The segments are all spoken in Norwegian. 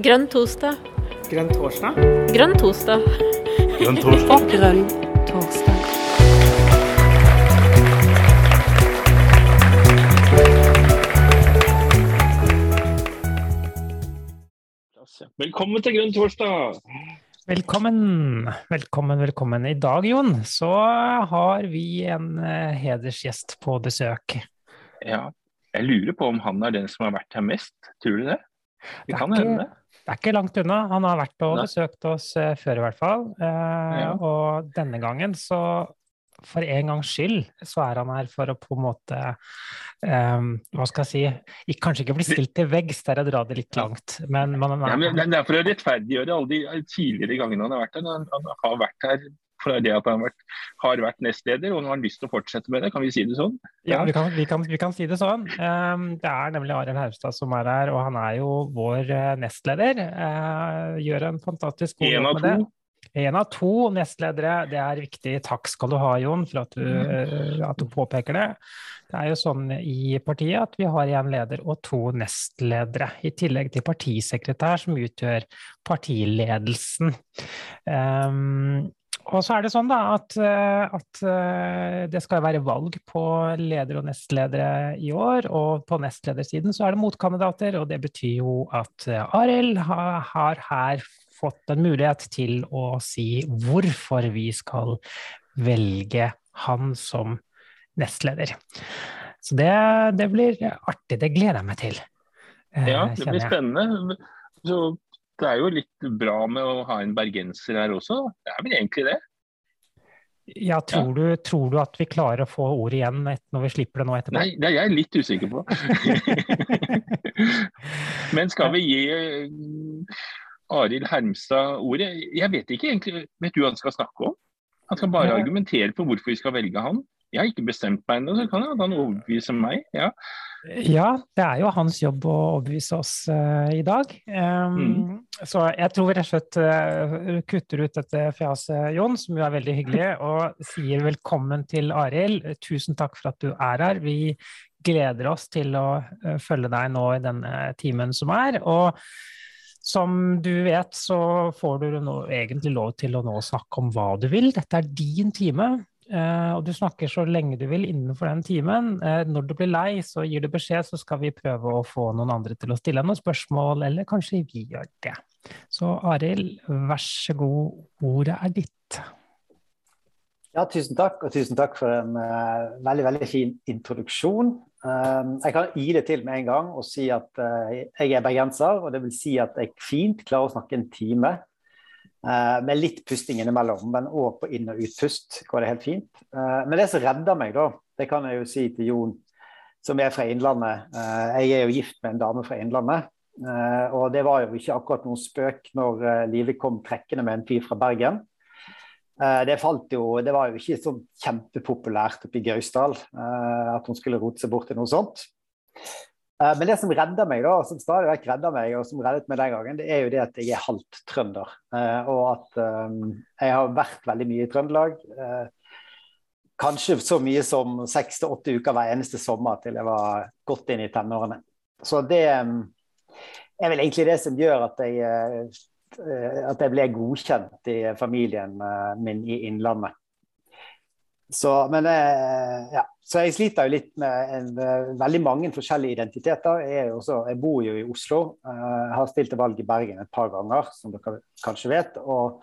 Grønn torsdag. Grønn torsdag? Grønn torsdag. Grønn torsdag. Grønn torsdag. Velkommen til Grønn torsdag. Velkommen, velkommen, velkommen. I dag, Jon, så har vi en eh, hedersgjest på besøk. Ja, jeg lurer på om han er den som har vært her mest. Tror du det? Det kan Det er hende. Det er ikke langt unna. Han har vært og besøkt oss eh, før, i hvert fall. Eh, Ja. Og denne gangen, så for en gangs skyld, så er han her for å på en måte um, Hva skal jeg si? Kanskje ikke bli stilt til veggs, der jeg drar det litt langt, men man Ja, men det er for å rettferdiggjøre alle de tidligere gangene han har vært her. Han, han har vært her for det at han har vært, har vært nestleder, og nå har han lyst til å fortsette med det. Kan vi si det sånn? Ja, vi kan, vi, kan, vi kan si det sånn. Um, det er nemlig Arild Haugstad som er her, og han er jo vår eh, nestleder. Eh, gjør en fantastisk god jobb med det. En av to nestledere, det er viktig. Takk skal du ha, Jon, for at du, Mm. eh, at du påpeker det. Det er jo sånn i partiet at vi har én leder og to nestledere, i tillegg til partisekretær, som utgjør partiledelsen. Um, og så er det sånn da at, eh, at eh, det skal være valg på leder og nestledere i år, og på nestledersiden så er det motkandidater, og det betyr jo at eh, Arild har, har her fått en mulighet til å si hvorfor vi skal velge han som nestleder. Så det, det blir artig, det gleder jeg meg til. Ja, det blir spennende. Så det er jo litt bra med å ha en bergenser her også. Det er vel egentlig det. Ja, tror, Du, tror du at vi klarer å få ord igjen når vi slipper det nå etterpå? Nei, det er jeg litt usikker på. Men skal vi gi eh, Arild Hermstad ordet? Jeg vet ikke egentlig. Vet du hva han skal snakke om? Han skal bare argumentere for hvorfor vi skal velge han. Jeg har ikke bestemt meg ennå, så kan han overbevise meg. Ja. Ja, det er jo hans jobb å overbevise oss uh, i dag. Um, Så jeg tror vi rett og slett uh, kutter ut dette fjaset, Jon, som jo er veldig hyggelig, og sier velkommen til Arild. Tusen takk for at du er her. Vi gleder oss til å uh, følge deg nå i denne timen som er. og som du vet, så får du nå egentlig lov til å nå snakke om hva du vil. Dette er din time, og du snakker så lenge du vil innenfor den timen. Eh, når du blir lei, så gir du beskjed, så skal vi prøve å få noen andre til å stille noen spørsmål, eller kanskje vi gjør det. Så Arild, vær så god, ordet er ditt. Ja, tusen takk, og tusen takk for en uh, veldig veldig fin introduksjon. Uh, jeg kan ile til med en gang og si at uh, jeg er bergenser, og det vil si at jeg fint klarer å snakke en time. Eh, med litt pusting innimellom, men òg på inn- og utpust går det helt fint. Eh, men det som redder meg, da, det kan jeg jo si til Jon, som er fra Innlandet. Eh, jeg er jo gift med en dame fra Innlandet. og det var jo ikke akkurat noen spøk når Live kom trekkende med en fyr fra Bergen. Det, jo, det var jo ikke sånn kjempepopulært oppe i Gausdal at hun skulle rote seg bort til noe sånt. Eh, Men det som redder meg, da, som stadig vekk redder meg, og som reddet meg den gangen, det er jo det at jeg er halvt trønder. Eh, Og at eh, jeg har vært veldig mye i Trøndelag. Kanskje så mye som seks til åtte uker hver eneste sommer til jeg var godt inn i tenårene. Så det er vel egentlig det som gjør at jeg at jeg ble godkjent i familien min i Innlandet. Så, men, eh, ja. så jeg sliter jo litt med en, eh, veldig mange forskjellige identiteter. Jeg, også, jeg bor jo i Oslo. Jeg har stilt til valg i Bergen et par ganger, som dere kanskje vet. Og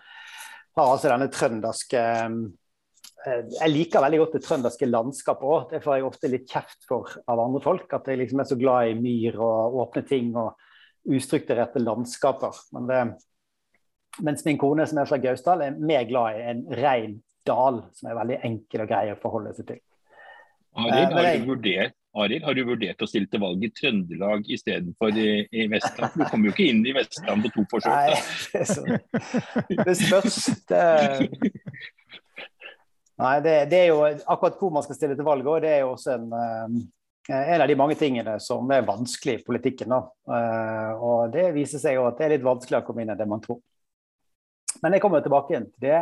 har altså denne trønderske eh, Jeg liker veldig godt det trønderske landskapet òg. Det får jeg ofte litt kjeft for av andre folk. At jeg liksom er så glad i myr og åpne ting og ustrukturerte landskaper. Men det, mens min kone som er fra Gausdal, er mer glad i en rein dal, som er veldig enkel og grei å forholde seg til. Arild, Eh, har, du vurdert- Arild, har du vurdert å stille til valg i Trøndelag istedenfor i, i Vestland? For Du kommer jo ikke inn i Vestland på to forsøk. Nei, det, så, det spørs. Det, nei, det, det er jo akkurat hvor man skal stille til valg òg, det er jo også en, eh, en av de mange tingene som er vanskelig i politikken. Da. Eh, og det viser seg jo at det er litt vanskeligere å komme inn enn det man tror. Men jeg kommer tilbake igjen til det.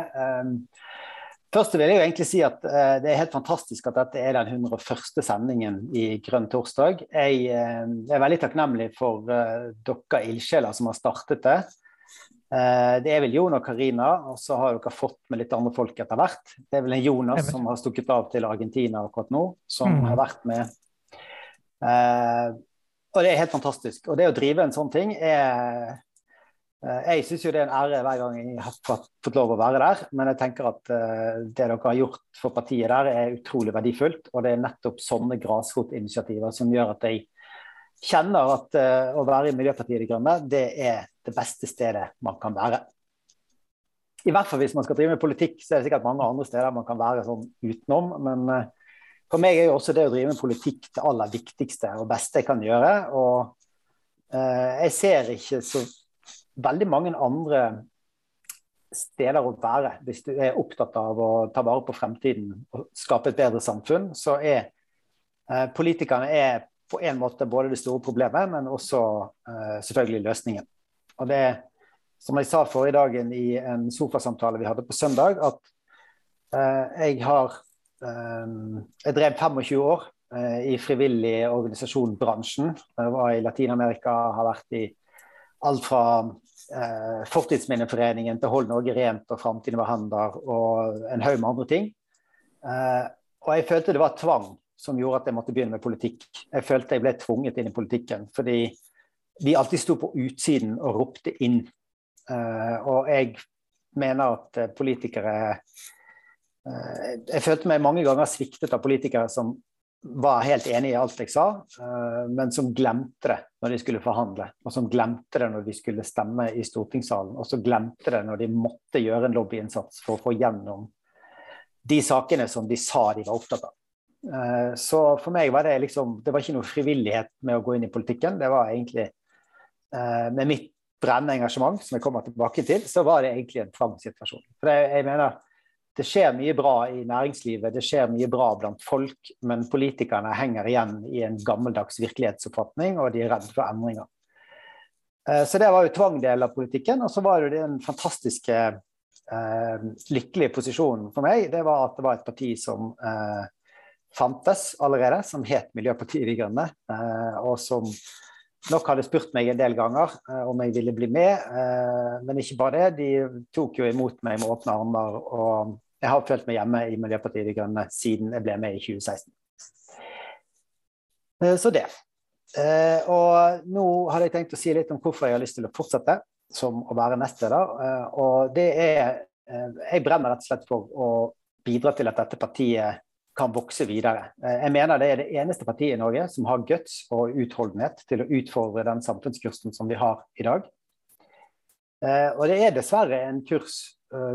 Først vil jeg jo egentlig si at uh, det er helt fantastisk at dette er den 101. sendingen i Grønn torsdag. Jeg, uh, er veldig takknemlig for uh, dere ildsjeler som har startet det. det er vel Jon og Karina, og så har dere fått med litt andre folk etter hvert. Det er vel en Jonas som har stukket av til Argentina akkurat nå, som mm. har vært med. og det er helt fantastisk. Og det å drive en sånn ting er jeg syns jo det er en ære hver gang jeg har fått lov å være der, men jeg tenker at eh, det dere har gjort for partiet der er utrolig verdifullt. Og det er nettopp sånne grasrotinitiativer som gjør at jeg kjenner at eh, å være i Miljøpartiet De Grønne, det er det beste stedet man kan være. I hvert fall hvis man skal drive med politikk, så er det sikkert mange andre steder man kan være sånn utenom. Men for meg er jo også det å drive med politikk det aller viktigste og beste jeg kan gjøre. Og jeg ser ikke så veldig mange andre steder å være. Hvis du er opptatt av å ta vare på fremtiden og skape et bedre samfunn, så er eh, politikerne er på en måte både det store problemet, men også eh, selvfølgelig løsningen. Og det som jeg sa forrige dagen i en sofasamtale vi hadde på søndag, at eh, jeg har eh, Jeg drev 25 år eh, i frivillig organisasjon-bransjen. Jeg var i Latin-Amerika, har vært i alt fra eh, Fortidsminneforeningen til Hold Norge rent og Framtiden var og en haug med andre ting. Eh, og jeg følte det var tvang som gjorde at jeg måtte begynne med politikk. Jeg følte jeg ble tvunget inn i politikken fordi vi alltid sto på utsiden og ropte inn. Eh, og jeg mener at eh, politikere eh, Jeg følte meg mange ganger sviktet av politikere som var helt enig i alt jeg sa, uh, men som glemte det når de skulle forhandle. Og som glemte det når de skulle stemme i stortingssalen. Og så glemte det når de måtte gjøre en lobbyinnsats for å få gjennom de sakene som de sa de var opptatt av. Uh, så for meg var det liksom Det var ikke noe frivillighet med å gå inn i politikken. Det var egentlig uh, Med mitt brennende engasjement, som jeg kommer tilbake til, så var det egentlig en tvangssituasjon. For jeg mener det skjer mye bra i næringslivet, det skjer mye bra blant folk, men politikerne henger igjen i en gammeldags virkelighetsoppfatning, og de er redd for endringer. Eh, så det var jo tvangdel av politikken. Og så var det den fantastiske eh, lykkelige posisjonen for meg, det var at det var et parti som eh, fantes allerede, som het Miljøpartiet De Grønne, eh, og som nok hadde spurt meg en del ganger eh, om jeg ville bli med. Eh, men ikke bare det, de tok jo imot meg med åpne armer. og jeg har følt meg hjemme i Miljøpartiet De Grønne siden jeg ble med i 2016. Eh, så det. Eh, og nå hadde jeg tenkt å si litt om hvorfor jeg har lyst til å fortsette som å være nestleder. Eh, og det er Jeg brenner rett og slett for å bidra til at dette partiet kan vokse videre. Jeg mener det er det eneste partiet i Norge som har guts og utholdenhet til å utfordre den samfunnskursen som vi har i dag. Og det er dessverre en kurs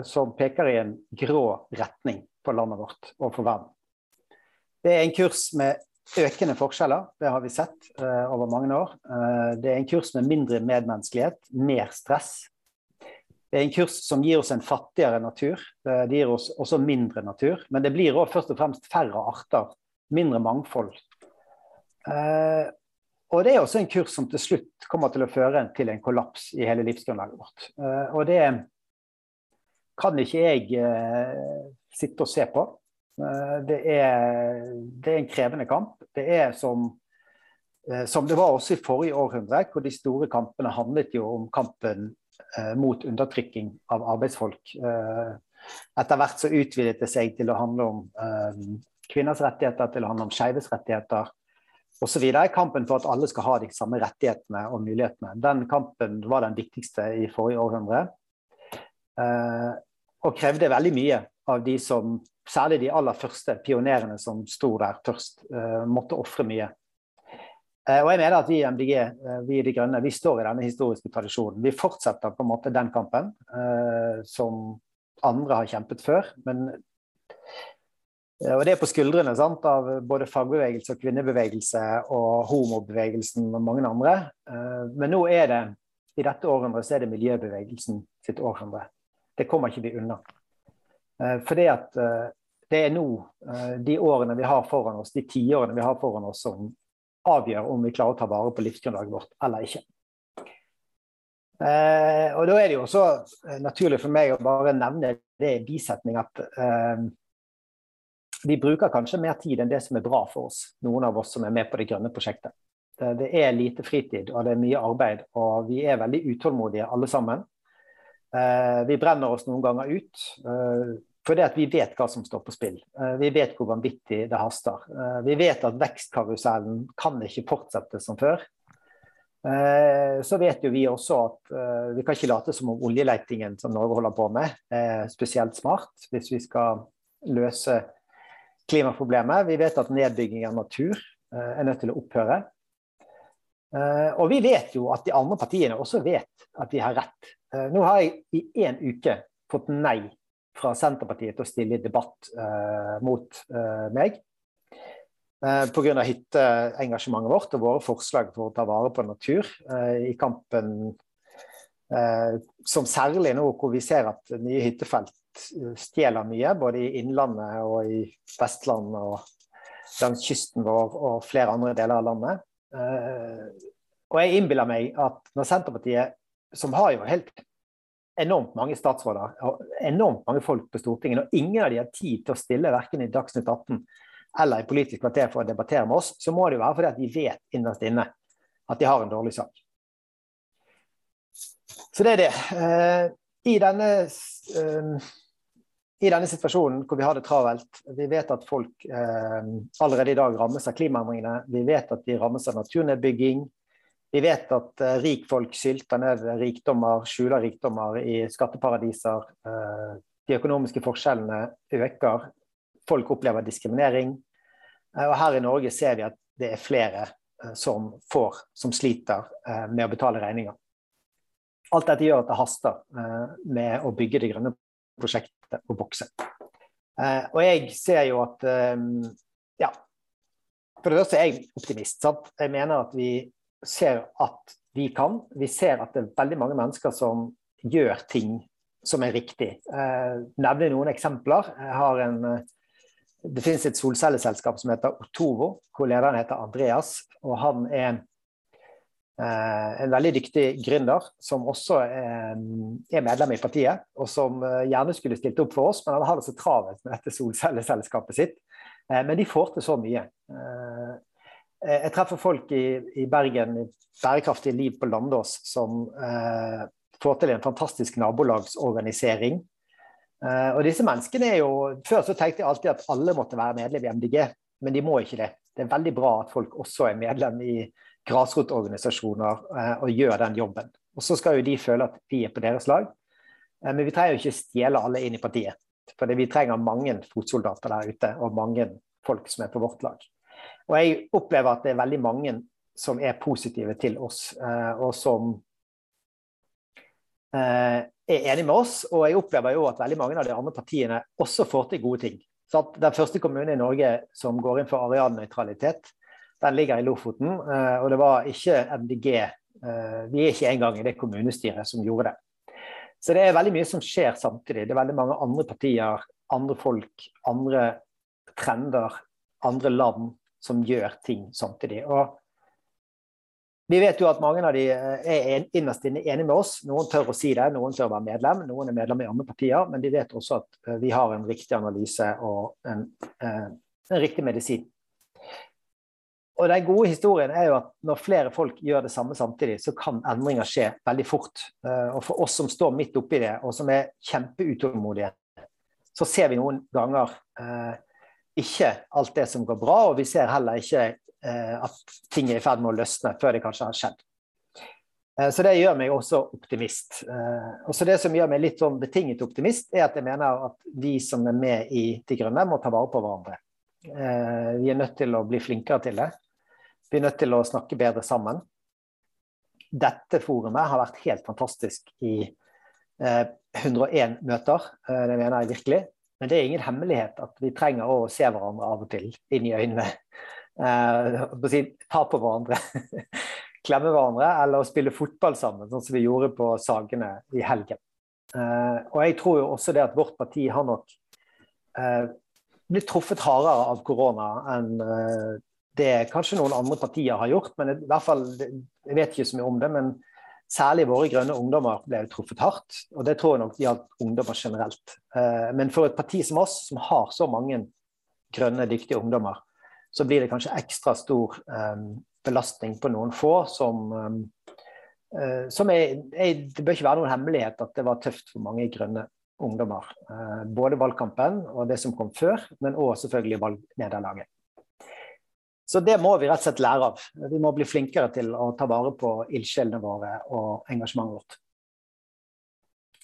som peker i en grå retning for landet vårt og for verden. Det er en kurs med økende forskjeller, det har vi sett uh, over mange år. Uh, det er en kurs med mindre medmenneskelighet, mer stress. Det er en kurs som gir oss en fattigere natur. Uh, det gir oss også mindre natur. Men det blir også først og fremst færre arter, mindre mangfold. og det er også en kurs som til slutt kommer til å føre til en kollaps i hele livsgrunnlaget vårt. og det er kan ikke jeg eh, sitte og se på. Eh, det, er, det, er, en krevende kamp. Det er som, eh, som det var også i forrige århundre, hvor de store kampene handlet jo om kampen mot undertrykking av arbeidsfolk. Etter hvert så utvidet det seg til å handle om kvinners rettigheter, til å handle om skeives rettigheter osv. Kampen for at alle skal ha de samme rettighetene og mulighetene. Den kampen var den viktigste i forrige århundre. Og krevde veldig mye av de som, særlig de aller første pionerene som sto der først, uh, måtte ofre mye. Uh, og jeg mener at vi i MDG, uh, vi i De Grønne, vi står i denne historiske tradisjonen. Vi fortsetter på en måte den kampen som andre har kjempet før. men og det er på skuldrene sant, av både fagbevegelse og kvinnebevegelse og homobevegelsen og mange andre. Men nå er det, i dette århundret, så er det miljøbevegelsen sitt århundre. Det kommer ikke vi unna. Eh, fordi at eh, det er nå eh, de årene vi har foran oss, de tiårene vi har foran oss, som avgjør om vi klarer å ta vare på livsgrunnlaget vårt eller ikke. Og Da er det jo også naturlig for meg å bare nevne det i bisetning at vi bruker kanskje mer tid enn det som er bra for oss, noen av oss som er med på det grønne prosjektet. Det er lite fritid og det er mye arbeid, og vi er veldig utålmodige alle sammen. Eh, vi brenner oss noen ganger ut. Eh, fordi at vi vet hva som står på spill. Eh, vi vet hvor vanvittig det haster. Vi vet at vekstkarusellen kan ikke fortsette som før. Så vet jo vi også at vi kan ikke late som om oljeletingen som Norge holder på med, er spesielt smart hvis vi skal løse klimaproblemet. Vi vet at nedbygging av natur er nødt til å opphøre. Og vi vet jo at de andre partiene også vet at de har rett. Nå har jeg i én uke fått nei fra Senterpartiet til å stille i debatt uh, mot uh, meg. Eh, Pga. hytteengasjementet vårt og våre forslag for å ta vare på natur eh, i kampen eh, som særlig nå hvor vi ser at nye hyttefelt eh, stjeler mye, både i Innlandet og i Vestland og langs kysten vår og flere andre deler av landet. Eh, og jeg innbiller meg at når Senterpartiet, som har jo helt enormt mange statsråder og enormt mange folk på Stortinget, og ingen av de har tid til å stille verken i Dagsnytt 18 eller i Politisk kvarter for å debattere med oss, så må det jo være fordi at de vet innerst inne at de har en dårlig sak. Så det er det. Eh, I denne, eh, i denne situasjonen hvor vi har det travelt, vi vet at folk eh, allerede i dag rammes av klimaendringene, vi vet at de rammes av naturnedbygging, vi vet at uh, rikfolk sylter ned rikdommer, skjuler rikdommer i skatteparadiser. Uh, de økonomiske forskjellene øker. Folk opplever diskriminering. Uh, og her i Norge ser vi at det er flere som får, som sliter med å betale regninger. Alt dette gjør at det haster med å bygge det grønne prosjektet og vokse. og jeg ser jo at ja, For det første er jeg optimist. Sant? Jeg mener at vi ser at vi kan. Vi ser at det er veldig mange mennesker som gjør ting som er riktig. Eh, nevne noen eksempler. En, eh, det finnes et solcelleselskap som heter Otovo, hvor lederen heter Andreas. og Han er eh, en veldig dyktig gründer som også er, er medlem i partiet, og som eh, gjerne skulle stilt opp for oss, men han har det så travelt med dette solcelleselskapet sitt. Men de får til så mye. Eh, jeg treffer folk i, i Bergen, i Bærekraftig liv på Landås, som eh, får til en fantastisk nabolagsorganisering. Eh, og disse menneskene er jo, Før så tenkte jeg alltid at alle måtte være medlem i MDG, men de må ikke det. Det er veldig bra at folk også er medlem i grasrotorganisasjoner eh, og gjør den jobben. Og Så skal jo de føle at vi er på deres lag. Eh, men vi trenger jo ikke stjele alle inn i partiet. For vi trenger mange fotsoldater der ute, og mange folk som er på vårt lag. Og jeg opplever at det er veldig mange som er positive til oss, eh, og som eh, er enig med oss. Og jeg opplever jo at veldig mange av de andre partiene også får til gode ting. Så den første kommunen i Norge som går inn for arealnøytralitet, den ligger i Lofoten. Eh, og det var ikke MDG Vi er ikke engang i det kommunestyret som gjorde det. Så det er veldig mye som skjer samtidig. Det er veldig mange andre partier, andre folk, andre trender, andre land som gjør ting samtidig. Og vi vet jo at mange av de eh, er innerst inne enige med oss. Noen tør å si det, noen tør å være medlem, noen er medlem i andre partier. Men de vet også at eh, vi har en riktig analyse og en, eh, en riktig medisin. Og Den gode historien er jo at når flere folk gjør det samme samtidig, så kan endringer skje veldig fort. Og For oss som står midt oppi det, og som er kjempeutålmodige, så ser vi noen ganger ikke alt det som går bra, og vi ser heller ikke eh, at ting er i ferd med å løsne før det kanskje har skjedd. Eh, så det gjør meg også optimist. Eh, og så Det som gjør meg litt sånn betinget optimist, er at jeg mener at vi som er med i De grønne, må ta vare på hverandre. Eh, vi er nødt til å bli flinkere til det. Vi er nødt til å snakke bedre sammen. Dette forumet har vært helt fantastisk i 101 eh, møter, eh, det mener jeg virkelig. Men det er ingen hemmelighet at vi trenger å se hverandre av og til inn i øynene. Uh, si, ta på hverandre, klemme hverandre, eller å spille fotball sammen, sånn som vi gjorde på Sagene i helgen. Uh, og jeg tror jo også det at vårt parti har nok uh, blitt truffet hardere av korona enn det kanskje noen andre partier har gjort. Men i hvert fall, jeg vet ikke så mye om det, men særlig våre grønne ungdommer ble truffet hardt. Og det tror jeg nok gjaldt ungdommer generelt. Men for et parti som oss, som har så mange grønne, dyktige ungdommer, så blir det kanskje ekstra stor belastning på noen få som som er, Det bør ikke være noen hemmelighet at det var tøft for mange grønne ungdommer. Både valgkampen og det som kom før, men òg selvfølgelig valgnederlaget. Så det må vi rett og slett lære av. Vi må bli flinkere til å ta vare på ildsjelene våre og engasjementet vårt.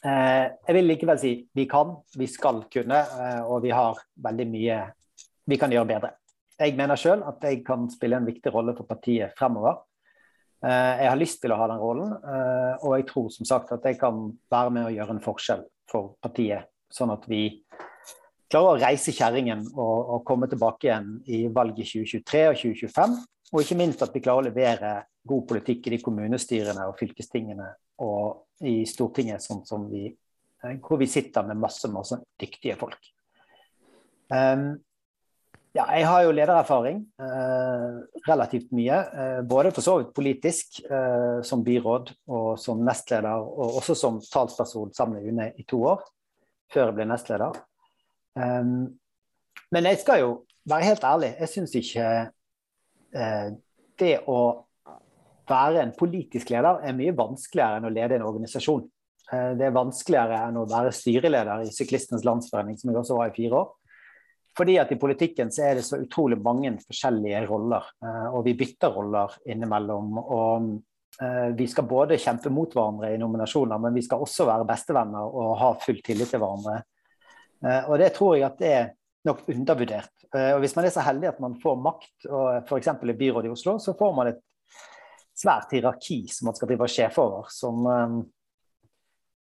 Eh, jeg vil likevel si vi kan, vi skal kunne, eh, og vi har veldig mye vi kan gjøre bedre. Jeg mener sjøl at jeg kan spille en viktig rolle for partiet fremover. Eh, jeg har lyst til å ha den rollen, og jeg tror som sagt at jeg kan være med å gjøre en forskjell for partiet, sånn at vi klarer å reise kjerringen og, og, komme tilbake igjen i valget 2023 og 2025. Og ikke minst at vi klarer å levere god politikk i de kommunestyrene og fylkestingene og i Stortinget, sånn som vi, eh, hvor vi sitter med masse, masse dyktige folk. Um, ja, jeg har jo ledererfaring, eh, relativt mye. Eh, både for så vidt politisk, eh, som byråd og som nestleder, og også som talsperson sammen med UNE i to år, før jeg ble nestleder. Um, men jeg skal jo være helt ærlig. Jeg syns ikke uh, det å være en politisk leder er mye vanskeligere enn å lede en organisasjon. Uh, det er vanskeligere enn å være styreleder i Syklistenes Landsforening, som jeg også var i fire år. Fordi at i politikken så er det så utrolig mange forskjellige roller, uh, og vi bytter roller innimellom. og vi skal både kjempe mot hverandre i nominasjoner, men vi skal også være bestevenner og ha full tillit til hverandre. Eh, og det tror jeg at det er nok undervurdert. Eh, og hvis man er så heldig at man får makt, og f.eks. i byrådet i Oslo, så får man et svært hierarki som man skal drive sjef over. som eh,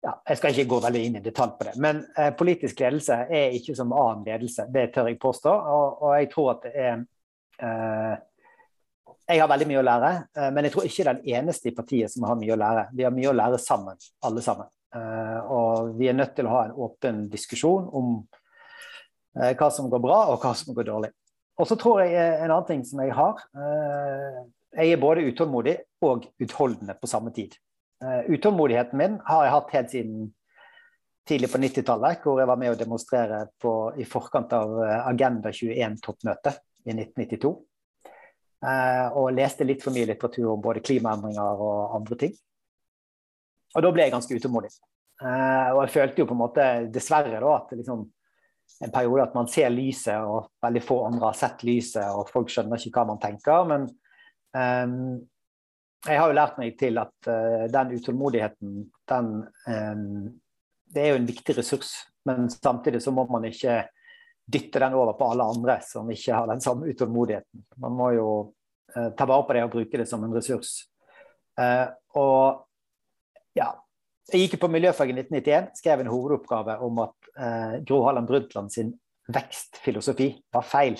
ja, Jeg skal ikke gå veldig inn i detalj på det, men eh, politisk ledelse er ikke som annen ledelse. Det tør jeg påstå. Og, og jeg tror at det er eh, Jeg har veldig mye å lære, eh, men jeg tror ikke det er den eneste i partiet som har mye å lære. Vi har mye å lære sammen, alle sammen. Eh, og vi er nødt til å ha en åpen diskusjon om eh, hva som går bra og hva som går dårlig. Og så tror jeg en annen ting som jeg har eh, Jeg er både utålmodig og utholdende på samme tid. Utålmodigheten min har jeg hatt helt siden tidlig på 90-tallet, hvor jeg var med å demonstrere på, i forkant av Agenda 21-toppmøtet i 1992. og leste litt for mye litteratur om både klimaendringer og andre ting. Og da ble jeg ganske utålmodig. Uh, og jeg følte jo på en måte, dessverre, da, at liksom, en periode at man ser lyset, og veldig få andre har sett lyset, og folk skjønner ikke hva man tenker. Men um, jeg har jo lært meg til at uh, den utålmodigheten, den um, Det er jo en viktig ressurs, men samtidig så må man ikke dytte den over på alle andre som ikke har den samme utålmodigheten. Man må jo uh, ta vare på det og bruke det som en ressurs. og ja, jeg gikk på miljøfag i 1991, skrev en hovedoppgave om at eh, Gro Harlem Brundtland sin vekstfilosofi var feil.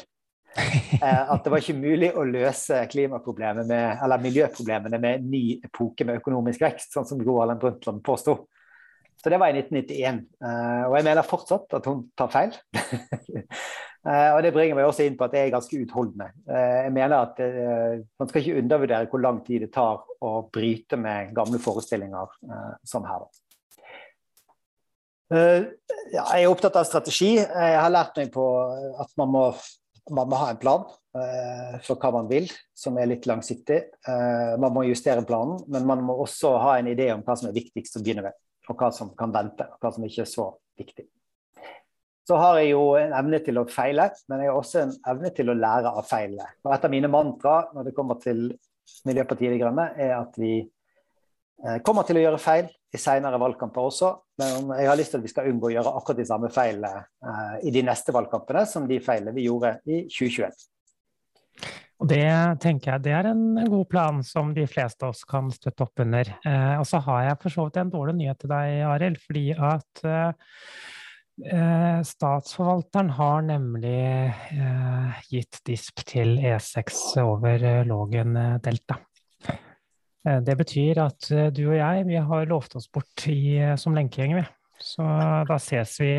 Eh, at det var ikke mulig å løse klimaproblemet med, eller miljøproblemene med en ny epoke med økonomisk vekst, sånn som Gro Harlem Brundtland påsto. Så det var i 1991. Eh, og jeg mener fortsatt at hun tar feil. Eh, og det bringer meg også inn på at jeg er ganske utholdende. Eh, jeg mener at man skal ikke undervurdere hvor lang tid det tar å bryte med gamle forestillinger som her. Ja, jeg er opptatt av strategi. Jeg har lært meg på at man må, man må ha en plan for hva man vil, som er litt langsiktig. Man må justere planen, men man må også ha en idé om hva som er viktigst å begynne med, og hva som kan vente, og hva som ikke er så viktig så har jeg jo en evne til å feile, men jeg har også en evne til å lære av feilene. Et av mine mantra når det kommer til Miljøpartiet De Grønne, er at vi eh, kommer til å gjøre feil i senere valgkamper også, men jeg har lyst til at vi skal unngå å gjøre akkurat de samme feilene eh, i de neste valgkampene som de feilene vi gjorde i 2021. Og Det tenker jeg det er en god plan som de fleste av oss kan støtte opp under. Eh, og så har jeg for så vidt en dårlig nyhet til deg, Arild. fordi at eh, Eh, statsforvalteren har nemlig eh, gitt disp til E6 over eh, Lågen-delta. Det betyr at du og jeg vi har lovt oss bort i, som lenkegjeng. Så da ses vi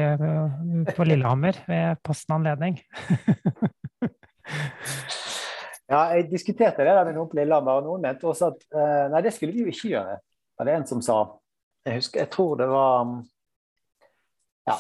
på Lillehammer ved passende anledning. ja, jeg diskuterte det med noen på Lillehammer, og noen mente også at nei, det skulle vi jo ikke gjøre. Det var det en som sa. Jeg husker, jeg tror det var ja,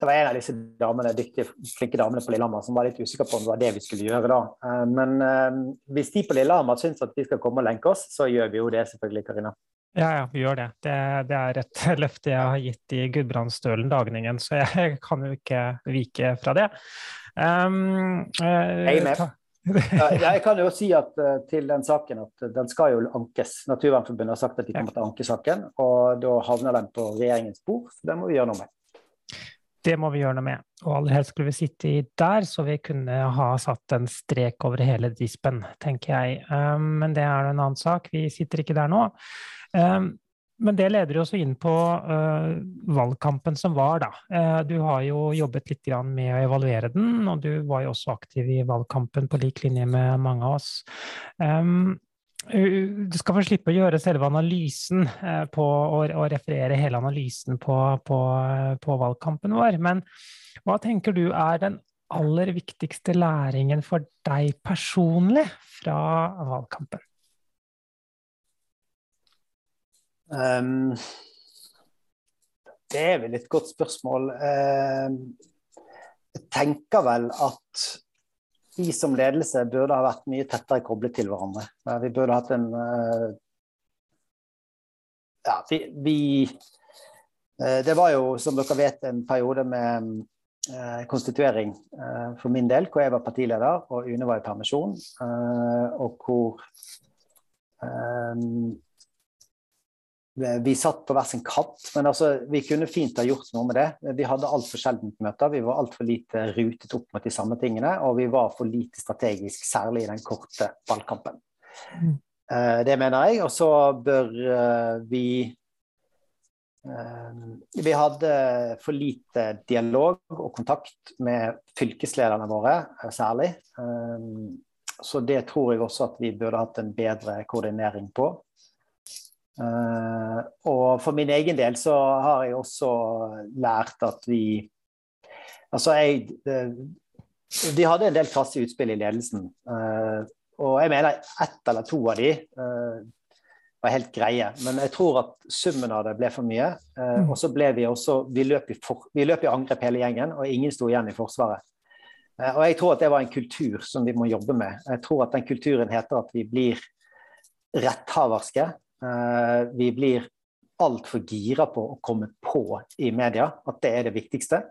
det var en av disse damene, dyktige, flinke damene på Lillehammer som var litt usikre på om det var det vi skulle gjøre da. Uh, men uh, hvis de på Lillehammer syns at vi skal komme og lenke oss, så gjør vi jo det selvfølgelig, Karina. Ja, ja, vi gjør det. det. det. er et løfte jeg har gitt i Gudbrandsdølen Dagningen, så jeg kan jo ikke vike fra det. Um, uh, jeg er med. Jeg kan jo si at uh, til den saken at den skal jo ankes. Naturvernforbundet har sagt at de kommer til å anke saken, og da havner den på regjeringens bord. Så det må vi gjøre noe med. Det må vi gjøre noe med. Og aller helst skulle vi sitte der, så vi kunne ha satt en strek over hele dispen, tenker jeg. Um, men det er en annen sak. Vi sitter ikke der nå. Men det leder oss inn på uh, valgkampen som var, da. Uh, du har jo jobbet litt med å evaluere den, og du var jo også aktiv i valgkampen på lik linje med mange av oss. Um, du skal få slippe å gjøre selve analysen eh, på, og, og referere hele analysen på, på, på, valgkampen vår. Men hva tenker du er den aller viktigste læringen for deg personlig fra valgkampen? Um, det er vel et godt spørsmål. Uh, jeg tenker vel at vi som ledelse burde ha vært mye tettere koblet til hverandre. Vi burde hatt en eh, Ja, vi, vi eh, Det var jo, som dere vet, en periode med eh, konstituering for min del, hvor jeg var partileder og Une var i permisjon. Og hvor vi satt på hver sin katt, men altså, vi kunne fint ha gjort noe med det. Vi hadde altfor sjelden møter, vi var altfor lite rutet opp mot de samme tingene. Og vi var for lite strategisk, særlig i den korte valgkampen. Mm. Uh, det mener jeg. Og så bør uh, vi uh, Vi hadde for lite dialog og kontakt med fylkeslederne våre, særlig. så det tror jeg også at vi burde hatt en bedre koordinering på. Uh, og for min egen del så har jeg også lært at vi Altså, jeg De hadde en del krasse utspill i ledelsen. Uh, og jeg mener ett eller to av de var helt greie. Men jeg tror at summen av det ble for mye. Mm. Og så ble vi også Vi løp i, for, vi løp i angrep hele gjengen, og ingen sto igjen i Forsvaret. Og jeg tror at det var en kultur som vi må jobbe med. Jeg tror at den kulturen heter at vi blir retthaverske. Eh, vi blir altfor gira på å komme på i media, at det er det viktigste.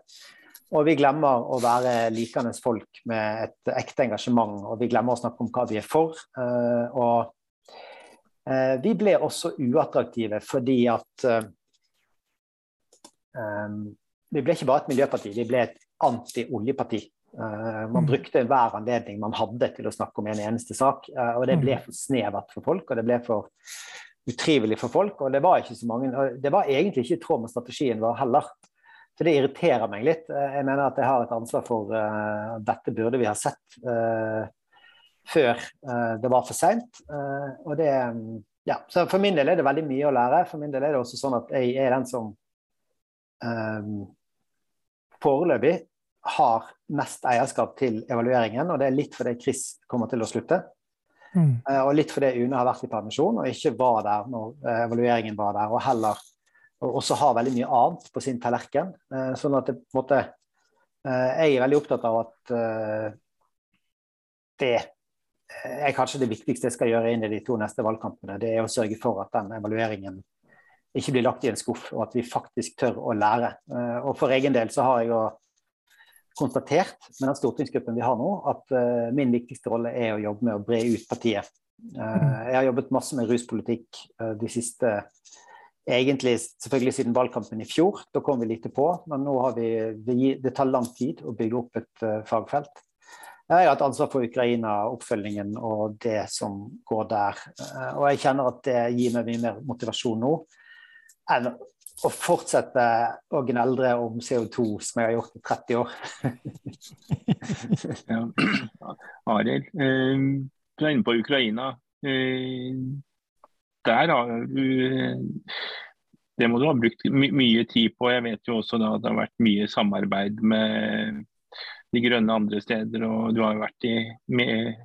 Og vi glemmer å være likende folk med et ekte engasjement, og vi glemmer å snakke om hva vi er for. Eh, og eh, vi ble også uattraktive fordi at Vi ble ikke bare et miljøparti, vi ble et anti-oljeparti. Man mm. brukte hver anledning man hadde til å snakke om en eneste sak, og det ble mm. for snevert for folk. og det ble for utrivelig for folk. Og det var ikke så mange, det var egentlig ikke i tråd med strategien vår heller. Så det irriterer meg litt. Jeg mener at jeg har et ansvar for uh, dette burde vi ha sett uh, før uh, det var for seint. og det ja, så For min del er det veldig mye å lære. For min del er det også sånn at jeg er den som foreløpig har mest eierskap til evalueringen. Og det er litt fordi Chris kommer til å slutte. Mm. Eh, og litt fordi Une har vært i permisjon og ikke var der når eh, evalueringen var der, og heller og også har veldig mye annet på sin tallerken. Eh, sånn at det på en måte Jeg er veldig opptatt av at det er kanskje det viktigste jeg skal gjøre inn i de to neste valgkampene. Det er å sørge for at den evalueringen ikke blir lagt i en skuff, og at vi faktisk tør å lære. Og for egen del så har jeg jo konstatert med den stortingsgruppen vi har nå, at uh, min viktigste rolle er å jobbe med å bre ut partiet. Uh, jeg har jobbet masse med ruspolitikk uh, de siste Egentlig selvfølgelig siden valgkampen i fjor. Da kom vi lite på, men nå har vi, vi Det tar lang tid å bygge opp et fagfelt. Jeg har hatt ansvar for Ukraina, oppfølgingen og det som går der. Og jeg kjenner at det gir meg mye mer motivasjon nå enn å fortsette å gneldre om CO2 som jeg har gjort i 30 år. ja. Arild, eh, du er inne på Ukraina. Eh, der har du Det må du ha brukt my mye tid på. Jeg vet jo også da at det har vært mye samarbeid med De grønne andre steder. Og du har jo vært i, med,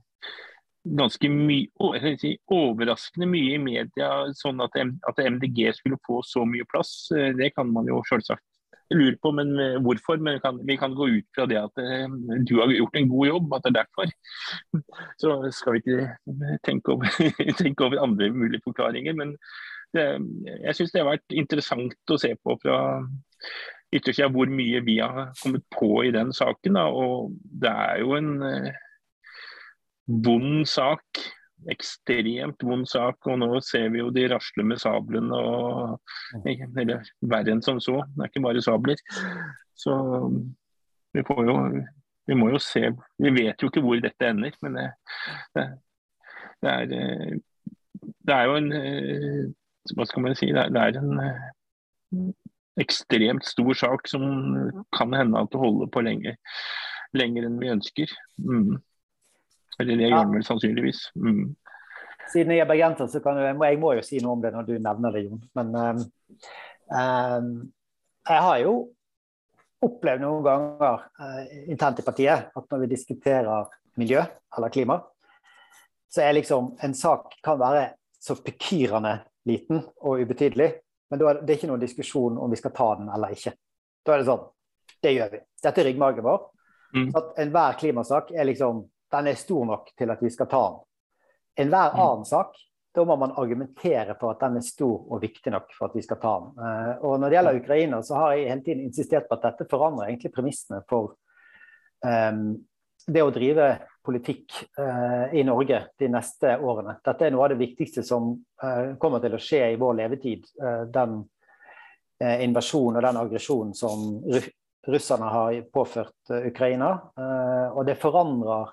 ganske mye si, overraskende mye i media, sånn at, at, MDG skulle få så mye plass. Det kan man jo selvsagt lure på men hvorfor. Men kan, vi kan gå ut fra det at du har gjort en god jobb, at det er derfor. Så skal vi ikke tenke over, tenke over andre mulige forklaringer. Men det, jeg syns det har vært interessant å se på fra yttersida hvor mye vi har kommet på i den saken. Da. Og det er jo en eh, vond sak. Ekstremt vond sak. Og nå ser vi jo de rasler med sablene og Eller verre enn som så. Det er ikke bare sabler. Så vi får jo vi må jo se Vi vet jo ikke hvor dette ender, men det, det, det er eh, det er jo en eh, Hva skal man si? Det er, det er en ekstremt stor sak som kan hende at det holder på lenger, lenger enn vi ønsker. Mm. Eller det gjør den vel sannsynligvis. Mm. Siden jeg er bergenser, så kan jeg, jeg må jo si noe om det når du nevner det, Jon. Men um, um, jeg har jo opplevd noen ganger uh, internt i partiet at når vi diskuterer miljø eller klima, så er liksom en sak kan være så pekyrende liten og ubetydelig men da er det ikke noen diskusjon om vi skal ta den eller ikke. Da er det sånn Det gjør vi. Dette er ryggmargen vår. Mm. At enhver klimasak er liksom Den er stor nok til at vi skal ta den. Enhver mm. annen sak da må man argumentere for at den er stor og viktig nok for at vi skal ta den. Uh, og Når det gjelder Ukraina, så har jeg hele tiden insistert på at dette forandrer egentlig premissene for um, det å drive politikk uh, i Norge de neste årene. Dette er noe av det viktigste som uh, kommer til å skje i vår levetid. Uh, den invasjonen og den aggresjonen som russerne har påført Ukraina. og det forandrer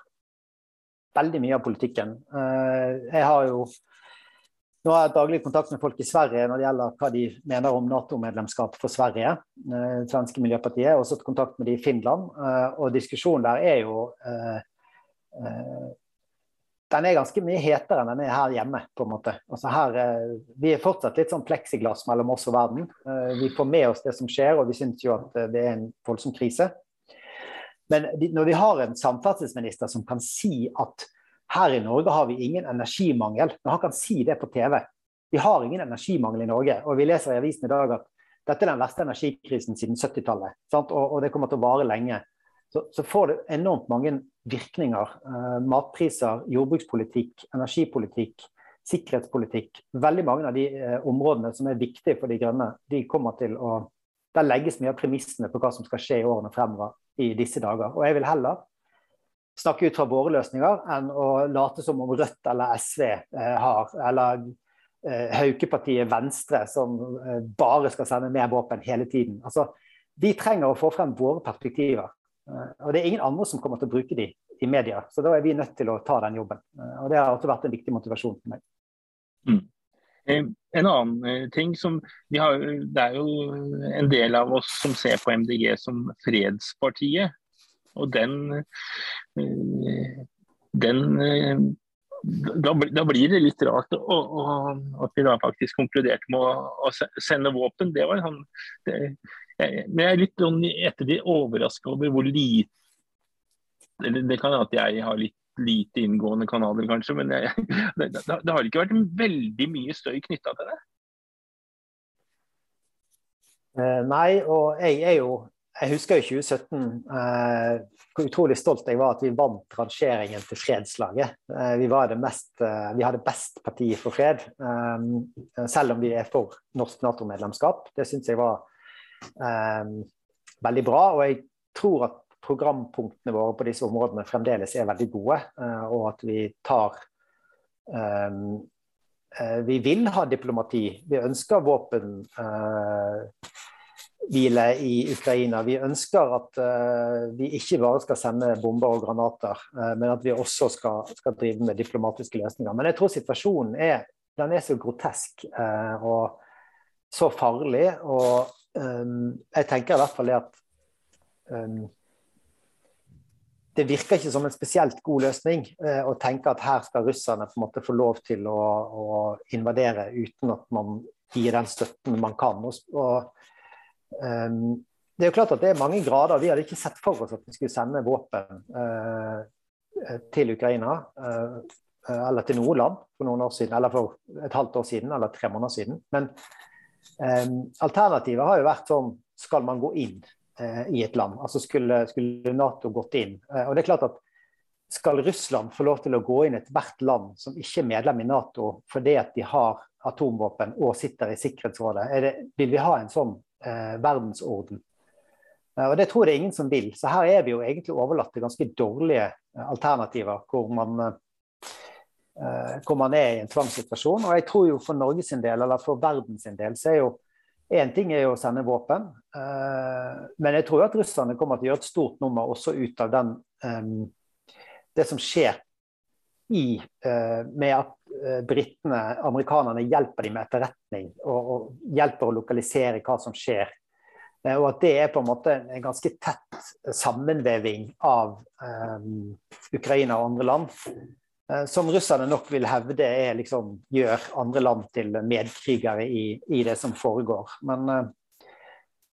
veldig mye av politikken. jeg har jo nå har jeg daglig kontakt med folk i Sverige når det gjelder hva de mener om Nato-medlemskap for Sverige. det svenske Miljøpartiet. Jeg har også hatt kontakt med de i Finland. Eh, og diskusjonen der er jo eh, Eh, den er ganske mye hetere enn den er her hjemme. på en måte. Altså her, eh, vi er fortsatt litt sånn pleksiglass mellom oss og verden. Eh, vi får med oss det som skjer, og vi syns jo at det er en voldsom krise. Men når vi har en samferdselsminister som kan si at her i Norge har vi ingen energimangel, når han kan si det på TV Vi har ingen energimangel i Norge. Og vi leser i avisen i dag at dette er den verste energikrisen siden 70-tallet. Og, og, det kommer til å vare lenge så, så, får det enormt mange virkninger. Eh, matpriser, jordbrukspolitikk, energipolitikk, sikkerhetspolitikk. Veldig mange av de eh, områdene som er viktige for De grønne, de kommer til å Der legges mye av premissene på hva som skal skje i årene fremover i disse dager. Og jeg vil heller snakke ut fra våre løsninger enn å late som om Rødt eller SV eh, har, eller eh, Haukepartiet Venstre som eh, bare skal sende mer våpen hele tiden. Altså, vi trenger å få frem våre perspektiver. Eh, og det er ingen andre som kommer til å bruke de i media, så da er vi nødt til å ta den jobben. Eh, og det har også vært en viktig motivasjon for meg. Mm. Eh, en annen ting som har, Det er jo en del av oss som ser på MDG som fredspartiet. Og den, den da, da, blir det litt rart at vi da faktisk konkluderte med å, å sende våpen. Det var han, det, men jeg er litt sånn ettertid overraska over hvor lite eller Det kan hende at jeg har litt lite inngående kanaler, kanskje, men jeg, det, det, det, har ikke vært veldig mye støy knytta til det? Eh, nei, og jeg er jo Jeg husker jo 2017 Eh, hvor utrolig stolt jeg var at vi vant rangeringen til fredslaget. Eh, vi, mest, vi hadde best parti for fred, um, selv om vi er for norsk Nato-medlemskap. Det syns jeg var eh, veldig bra. Og jeg tror at programpunktene våre på disse områdene fremdeles er veldig gode, eh, og at vi tar eh Vi vil ha diplomati. Vi ønsker våpenhvile hvile i Ukraina. Vi ønsker at uh, vi ikke bare skal sende bomber og granater, uh, men at vi også skal, skal, drive med diplomatiske løsninger. Men jeg tror situasjonen er, den er så grotesk uh, og så farlig. Og um, jeg tenker i hvert fall det at um, det virker ikke som en spesielt god løsning eh, å tenke at her skal russerne på en måte få lov til å, å invadere uten at man gir den støtten man kan. Og, og um, det er jo klart at det er mange grader. Vi hadde ikke sett for oss at vi skulle sende våpen eh, til Ukraina. eh, eller til noe land for noen år siden, eller for et halvt år siden eller tre måneder siden. Men um, alternativet har jo vært sånn skal man gå inn i et land? Altså skulle, skulle, Nato gått inn? Uh, og det er klart at skal Russland få lov til å gå inn ethvert land som ikke er medlem i Nato fordi at de har atomvåpen og sitter i Sikkerhetsrådet, det, vil vi ha en sånn eh, verdensorden? Og Det tror jeg det er ingen som vil. Så her er vi jo egentlig overlatt til ganske dårlige alternativer, hvor man Eh, hvor man er i en tvangssituasjon. Og jeg tror jo for Norges del, eller for verdens del, så er jo Én ting er jo å sende våpen, eh, men jeg tror at russerne kommer til å gjøre et stort nummer også ut av den, eh, det som skjer i, med at britene, amerikanerne, hjelper dem med etterretning og, og, hjelper å lokalisere hva som skjer. Og at det er på en måte en ganske tett sammenveving av um, Ukraina og andre land. Eh, som russerne nok vil hevde er, liksom, gjør andre land til medkrigere i, i det som foregår. Men uh,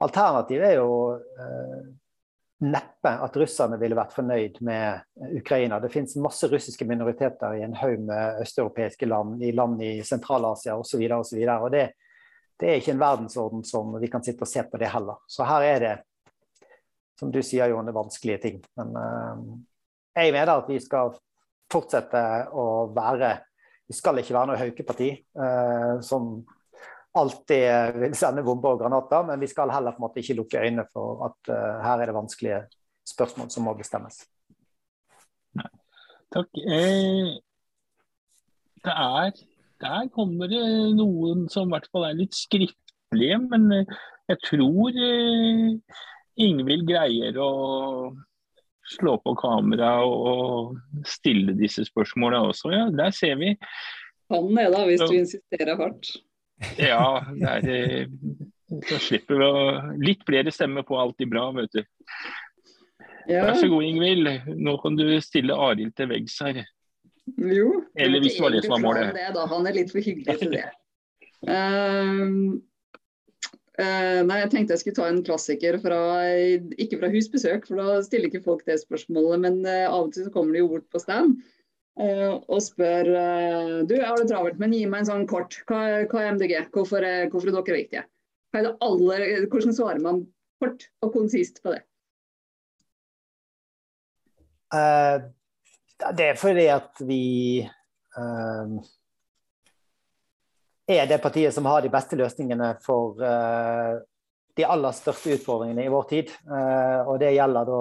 alternativet er jo uh, neppe at russerne ville vært fornøyd med Ukraina. Det finnes masse russiske minoriteter i en haug med østeuropeiske land, i land i Sentral-Asia osv. Og, så og, og det, det er ikke en verdensorden som vi kan sitte og se på det heller. Så her er det, som du sier, Jon, det vanskelige ting. Men uh, jeg mener at vi skal fortsette å være Vi skal ikke være noe haukeparti eh, som alltid vil sende bomber og granater, men vi skal heller på en måte ikke lukke øynene for at eh, her er det vanskelige spørsmål som må bestemmes. Takk. Eh, det er Der kommer det noen som i hvert fall er litt skriftlige, men eh, jeg tror eh, Ingvild greier å slå på kamera og stille disse spørsmåla også. Ja, der ser vi. Han er da, hvis du insisterer hardt. Ja, der, eh, så slipper vi å Litt flere stemmer på alltid bra, vet du. Ja. Vær så god, Ingvild. Nå kan du stille Arild til veggs her. Jo. Eller hvis det var det som var målet. Det, Han er litt for hyggelig til det. Um, Uh, nei, Jeg tenkte jeg skulle ta en klassiker fra ikke fra husbesøk, for da stiller ikke folk det spørsmålet. Men uh, av og til så kommer de jo bort på stand uh, og spør Du, jeg har det travelt, men gi meg en sånn kort. Hva, hva er MDG? Hvorfor, hvorfor, er dere viktige? Er aller, hvordan svarer man kort og konsist på det? det er fordi at vi er det partiet som har de beste løsningene for uh, de aller største utfordringene i vår tid. Uh, og det gjelder da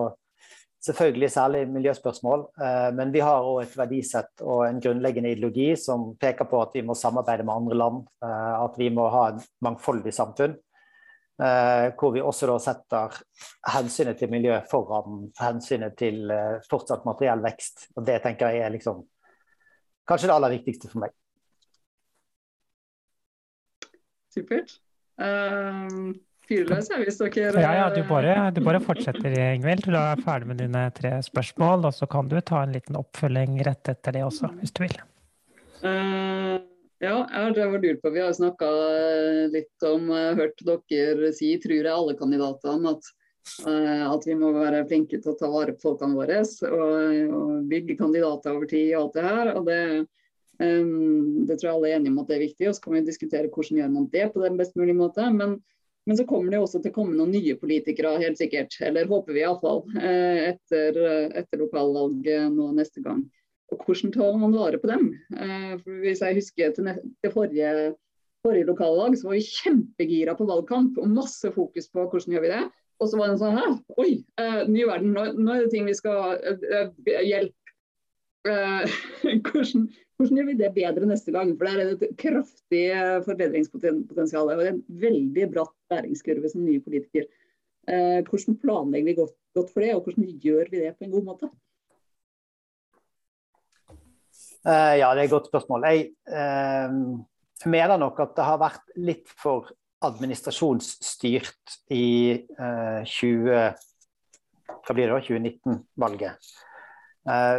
selvfølgelig særlig miljøspørsmål, uh, men vi har òg et verdisett og en grunnleggende ideologi som peker på at vi må samarbeide med andre land, at vi må ha et mangfoldig samfunn. hvor vi også da setter hensynet til miljø foran hensynet til fortsatt materiell vekst. Og det tenker jeg er liksom kanskje det aller viktigste for meg. Supert. Um, Fyrløs, jeg, hvis dere Ja, ja, du bare, du bare fortsetter, Ingvild. Du er ferdig med dine tre spørsmål, og så kan du ta en liten oppfølging rett etter det også, hvis du vil. Uh, ja, jeg har lurt på, Vi har snakka litt om, uh, hørt dere si, tror jeg alle kandidatene, at, uh, at, vi må være flinke til å ta vare på folkene våre og, og bygge kandidater over tid og alt det her. og det det tror jeg alle er enige om at det er viktig, og så kan vi diskutere hvordan gjør man det på den best mulige måte. Men, men så kommer det også til å komme noen nye politikere, helt sikkert. Eller håper vi iallfall. Eh, etter, etter lokalvalget nå neste gang. Og hvordan tar man vare på dem? Eh, for hvis jeg husker til, til forrige, forrige lokallag, så var vi kjempegira på valgkamp og masse fokus på hvordan gjør vi det. Og så var det sånn her, oi, uh, ny verden, nå, nå, er det ting vi skal uh, uh, hjelpe. hvordan, hvordan gjør vi det bedre neste gang? For der er det et kraftig eh, forbedringspotensial. Og en veldig bratt læringskurve som nye politiker. Eh, hvordan planlegger vi godt, godt, for det, og hvordan gjør vi det på en god måte? Uh, ja, det er et godt spørsmål. Jeg uh, mener nok at det har vært litt for administrasjonsstyrt i 20, 2019-valget.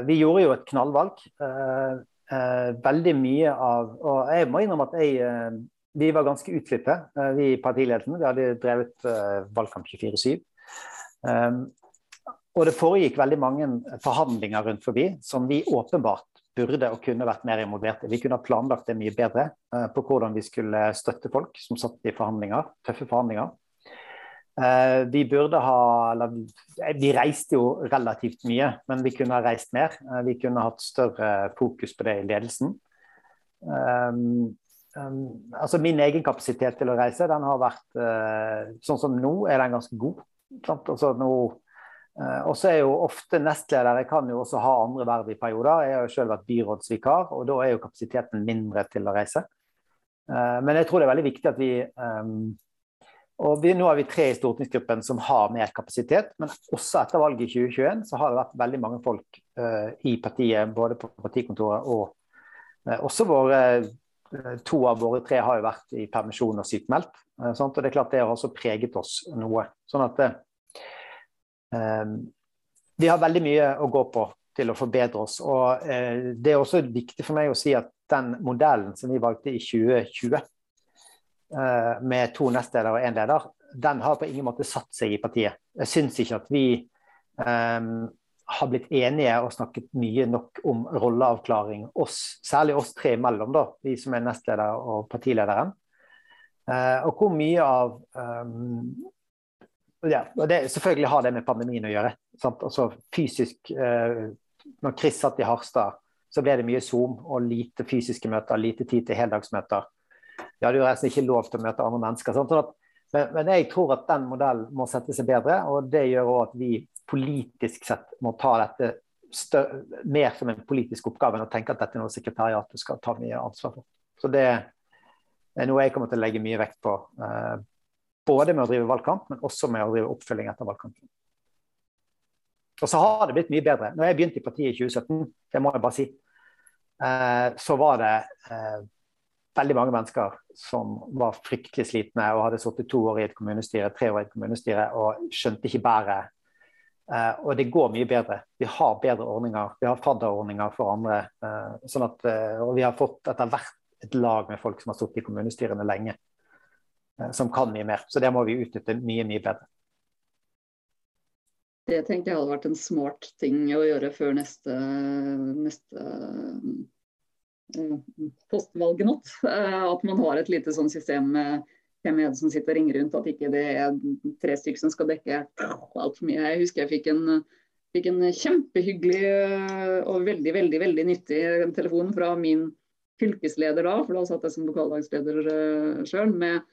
vi gjorde jo et knallvalg eh, veldig mye av Og jeg må innrømme at jeg, eh, vi var ganske utslitte, eh, vi i partiledelsen. Vi hadde drevet eh, valgkamp 24-7. Um, og det foregikk veldig mange forhandlinger rundt forbi som vi åpenbart burde og kunne vært mer involverte. Vi kunne ha planlagt det mye bedre uh, på hvordan vi skulle støtte folk som satt i forhandlinger, tøffe forhandlinger. Uh, vi burde ha eller, Vi reiste jo relativt mye, men vi kunne ha reist mer. Uh, vi kunne hatt større fokus på det i ledelsen. Um, um, altså Min egen kapasitet til å reise den har vært sånn som nå, er den ganske god. Altså nå og så er jo ofte nestledere kan jo også ha andre verv i perioder. Jeg har jo selv vært byrådsvikar, og da er jo kapasiteten mindre til å reise. Men jeg tror det er veldig viktig at vi og vi, Nå har vi tre i stortingsgruppen som har mer kapasitet, men også etter valget i 2021 så har det vært veldig mange folk uh, i partiet, både på partikontoret og uh, også våre uh, To av våre tre har jo vært i permisjon og sykmeldt. og det er klart det har også preget oss noe. Sånn at vi har veldig mye å gå på til å forbedre oss. og Det er også viktig for meg å si at den modellen som vi valgte i 2020 Eh, med to nestledere og én leder, den har på ingen måte satt seg i partiet. Jeg syns ikke at vi um, har blitt enige og snakket mye nok om rolleavklaring, oss, særlig oss tre imellom, da, vi som er nestleder og partilederen. Uh, og hvor mye av um, ja, og det, Selvfølgelig har det med pandemien å gjøre. Sant? Altså fysisk uh, Når Chris satt i Harstad, så ble det mye Zoom og lite fysiske møter, lite tid til heldagsmøter. De hadde jo resten ikke lov til å møte andre mennesker. Sånn at, men, men, jeg tror at den modellen må sette seg bedre, og det gjør òg at vi politisk sett må ta dette større, mer som en politisk oppgave enn å tenke at dette er noe sekretariatet skal ta mye ansvar for. Så det er noe jeg kommer til å legge mye vekt på. Eh, både med å drive valgkamp, men også med å drive oppfølging etter valgkampen. Og så har det blitt mye bedre. Når jeg begynte i partiet i 2017, det må jeg bare si, eh, så var det eh, veldig mange mennesker som var fryktelig slitne og hadde sittet to år i et kommunestyre, tre år i et kommunestyre og skjønte ikke bæret. Uh, og det går mye bedre. Vi har bedre ordninger. Vi har fadderordninger for andre. Uh, sånn at, uh, og vi har fått etter hvert et lag med folk som har sittet i kommunestyrene lenge, som kan mye mer. Så det må vi utnytte mye, mye bedre. Det tenkte jeg hadde vært en smart ting å gjøre før neste, neste postvalgnatt. Eh, at man har et lite sånn system med hvem er det som sitter og ringer rundt. At ikke det er tre stykker som skal dekke altfor mye. Jeg husker jeg fikk en, fikk en kjempehyggelig eh, og veldig, veldig, veldig nyttig telefon fra min fylkesleder da, for da satt jeg som lokallagsleder uh, sjøl, med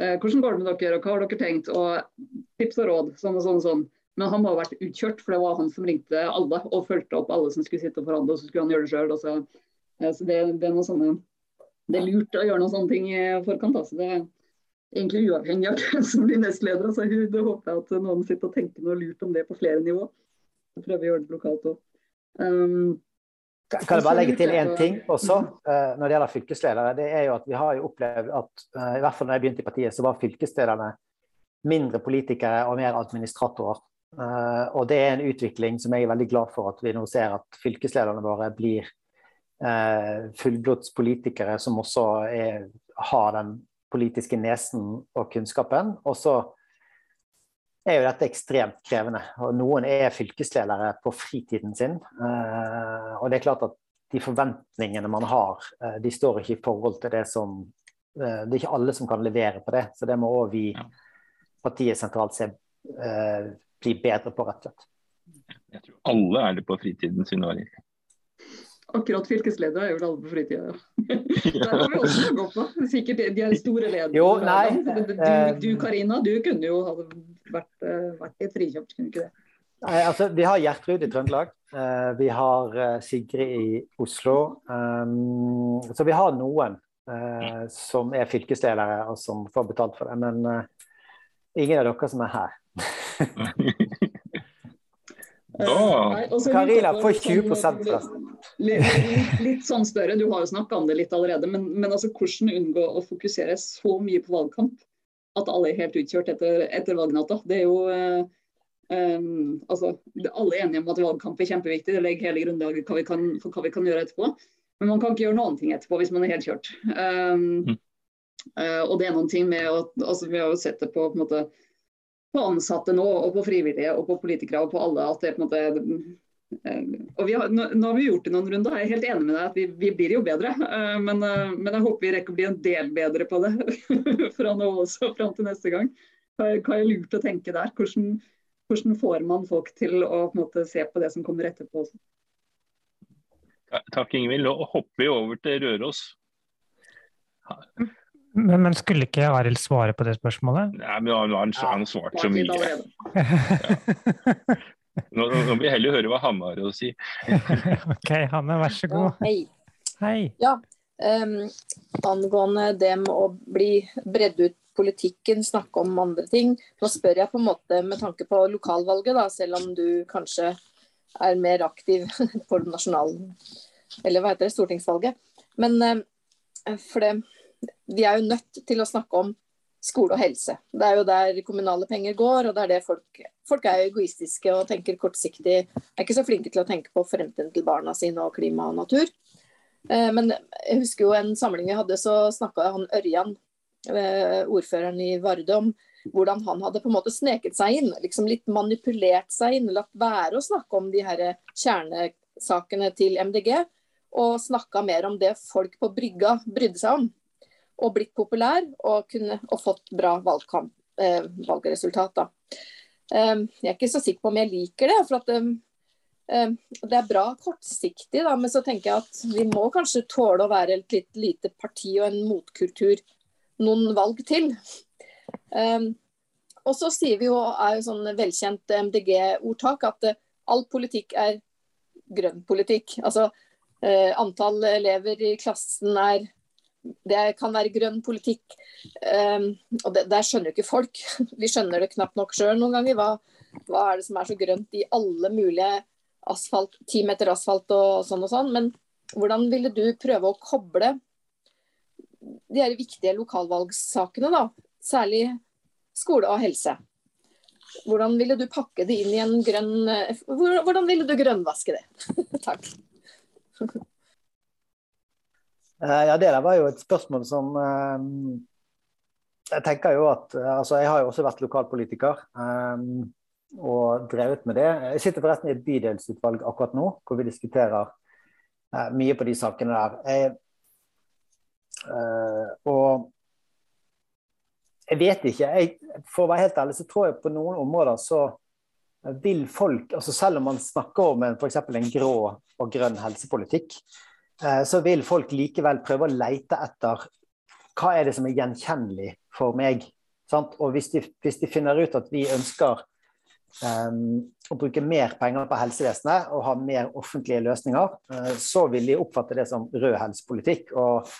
hvordan går det med dere, og hva har dere tenkt, og tips og råd, sånn og sånn og sånn. Men han må ha vært utkjørt, for det var han som ringte alle og fulgte opp alle som skulle sitte og forhandle, og så skulle han gjøre det sjøl. Så det, det, er sånne, det, er lurt å gjøre noen sånne ting i forkant. Altså. Det er egentlig uavhengig av hvem som blir nestleder. Altså. Det håper jeg at noen sitter og tenker noe lurt om det på flere nivå. Så prøver vi å gjøre det lokalt òg. Um, kan jeg bare legge til én ting også uh, når det gjelder fylkesledere? Det er jo at Vi har jo opplevd at uh, i hvert fall når jeg begynte i partiet, så var fylkeslederne mindre politikere og mer administratorer. Uh, og Det er en utvikling som jeg er veldig glad for at vi nå ser at fylkeslederne våre blir eh, fullblodspolitikere som også er, har den politiske nesen og kunnskapen. Og så er jo dette ekstremt krevende. og Noen er fylkesledere på fritiden sin. Eh, og det er klart at de forventningene man har, eh, de står ikke i forhold til det som eh, Det er ikke alle som kan levere på det. Så det må òg vi, partiet sentralt, se eh, bli bedre på, rett og slett. Jeg tror alle er det på fritiden sin. År. Akkurat fylkesleder er jo alle på fritida. Der har vi også noe på. Sikkert de er store ledere. Jo, nei. Du, du Karina, du kunne jo ha vært, eh, vært i et frikjøpt, kunne ikke det? Nei, altså, vi har Gjertrud i Trøndelag. Uh, vi har uh, Sigrid i Oslo. Um, så vi har noen uh, som er fylkesledere og som får betalt for det. Men ingen av dere som er her. Da Karina får 20 forresten. Litt, litt, litt, sånn større, du har jo snakka om det litt allerede, men, men altså, hvordan unngå å fokusere så mye på valgkamp at alle er helt utkjørt etter, etter valgnatta? Det er jo um, altså, Alle er enige om at valgkamp er kjempeviktig, det legger hele grunnlaget hva kan, for hva vi kan gjøre etterpå. Men man kan ikke gjøre noen ting etterpå hvis man er helt kjørt. Um, mm. uh, og det er noen ting med at altså, Vi har jo sett det på, på en måte på ansatte nå, og på frivillige og på politikere og på alle at det, på en måte, og har, nå, nå, har vi gjort det noen runder, jeg er helt enig med deg at vi, vi blir jo bedre. Men, men, jeg håper vi rekker å bli en del bedre på det fra nå også fram til neste gang. Hva, hva er lurt å tenke der? Hvordan, hvordan får man folk til å på måte, se på det som kommer etterpå? også? Takk, Ingvild. Nå hopper vi over til Røros. Men, men, skulle ikke Arild svare på det spørsmålet? Nei, men Han han, han svarte så mye. Ja. Nå, nå må vi heller høre hva Hanne har å si. ok, Hanne, vær så god. Ja, hei. hei. Ja, um, angående det med å bli bredd ut politikken, snakke om andre ting. Nå spør jeg på en måte med tanke på lokalvalget, da, selv om du kanskje er mer aktiv på nasjonal... Eller hva heter det, stortingsvalget. Men for det, vi er jo nødt til å snakke om skole og helse. Det er jo der kommunale penger går, og det er det folk Folk er egoistiske og tenker kortsiktig. Er ikke så flinke til å tenke på fremtiden til barna sine og klima og natur. Eh, men jeg husker jo en samling vi hadde, så snakka han Ørjan, eh, ordføreren i Vardø, om hvordan han hadde på en måte sneket seg inn. liksom Litt manipulert seg inn. Latt være å snakke om de her kjernesakene til MDG. Og snakka mer om det folk på brygga brydde seg om og blitt populær og, kunne, og fått bra valgkamp, eh, valgresultat. Eh, jeg er ikke så sikker på om jeg liker det. for at eh, Det er bra kortsiktig, da, men så tenker jeg at vi må kanskje tåle å være et litt lite parti og en motkultur noen valg til. Og så sier vi jo, er jo sånn velkjent MDG-ordtak, at eh, all politikk er grønn politikk. Altså antall elever i klassen er det kan være grønn politikk. Um, og det, Der skjønner jo ikke folk. Vi skjønner det knapt nok sjøl noen ganger. Hva, hva, er det som er så grønt i alle mulige asfalt, ti meter asfalt og sånn og sånn. Men hvordan ville du prøve å koble de her viktige lokalvalgssakene, da? Særlig skole og helse. Hvordan ville du pakke det inn i en grønn Hvordan ville du grønnvaske det? Takk. Eh, ja, Det der var jo et spørsmål som eh, Jeg tenker jo at eh, altså Jeg har jo også vært lokalpolitiker og drevet med det. Jeg sitter forresten i et bydelsutvalg akkurat nå, hvor vi diskuterer mye på de sakene der. Jeg, og jeg vet ikke. Jeg, for å være helt ærlig så tror jeg på noen områder så vil folk altså Selv om man snakker om f.eks. en grå og grønn helsepolitikk, så vil folk likevel prøve å leite etter hva er det som er gjenkjennelig for meg. Sant? Og hvis de, hvis de, finner ut at vi ønsker um, å bruke mer penger på helsevesenet og ha mer offentlige løsninger, uh, så vil de oppfatte det som rød helsepolitikk og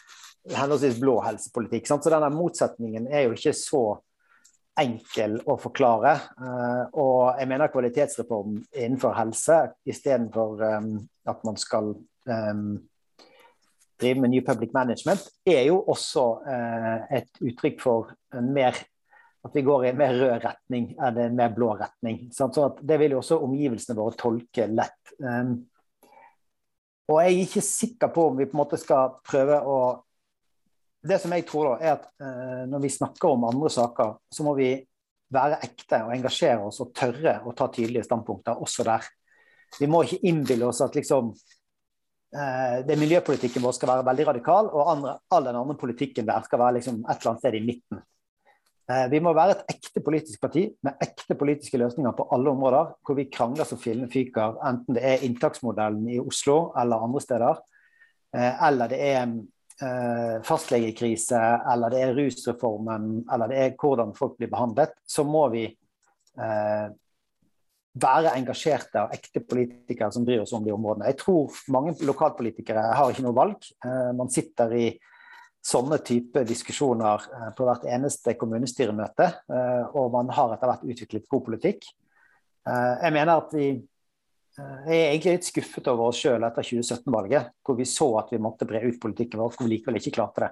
henholdsvis blå helsepolitikk. Sant? Så denne motsetningen er jo ikke så enkel å forklare. Uh, og jeg mener kvalitetsreform innenfor helse istedenfor um, at man skal um, drive med New Public Management, er jo også eh, et uttrykk for en mer at vi går i en mer rød retning enn en mer blå retning. Sant? Så det vil jo også omgivelsene våre tolke lett. Um, og jeg er ikke sikker på om vi på en måte skal prøve å Det som jeg tror, da, er at uh, når vi snakker om andre saker, så må vi være ekte og engasjere oss og tørre å ta tydelige standpunkter også der. Vi må ikke innbille oss at liksom det miljøpolitikken vår skal være veldig radikal, og andre, all den andre politikken der skal være liksom et eller annet sted i midten. Eh, vi må være et ekte politisk parti med ekte politiske løsninger på alle områder, hvor vi krangler som fillene fyker, enten det er inntaksmodellen i Oslo eller andre steder, eh, eller det er fastlegekrise, eller det er rusreformen, eller det er hvordan folk blir behandlet, så må vi være engasjerte og ekte politikere som bryr oss om de områdene. Jeg tror mange lokalpolitikere har ikke noe valg. Eh, man sitter i sånne type diskusjoner eh, på hvert eneste kommunestyremøte, eh, og man har etter hvert utviklet god politikk. Jeg mener at vi jeg er egentlig litt skuffet over oss sjøl etter 2017-valget, hvor vi så at vi måtte bre ut politikken vår, hvor vi likevel ikke klarte det.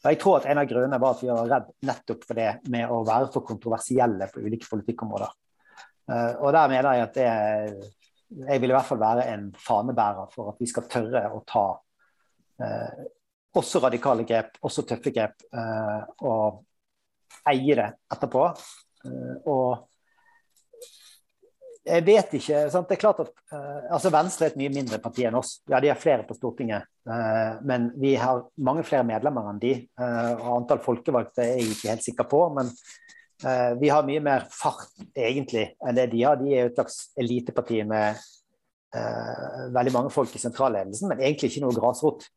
Og jeg tror at En av grunnene var at vi var redd nettopp for det med å være for kontroversielle på ulike politikkområder. Eh, og der mener jeg at det Jeg vil i hvert fall være en fanebærer for at vi skal tørre å ta eh, også radikale grep, også tøffe grep, eh, og eie det etterpå. og jeg vet ikke. Sant? Det er klart at uh, altså Venstre er et mye mindre parti enn oss. Ja, de har flere på Stortinget, uh, men vi har mange flere medlemmer enn de. Og Antall folkevalgte er jeg ikke helt sikker på, men vi har mye mer fart egentlig enn det de har. De er jo et slags eliteparti med veldig mange folk i sentralledelsen, men egentlig ikke noe grasrot.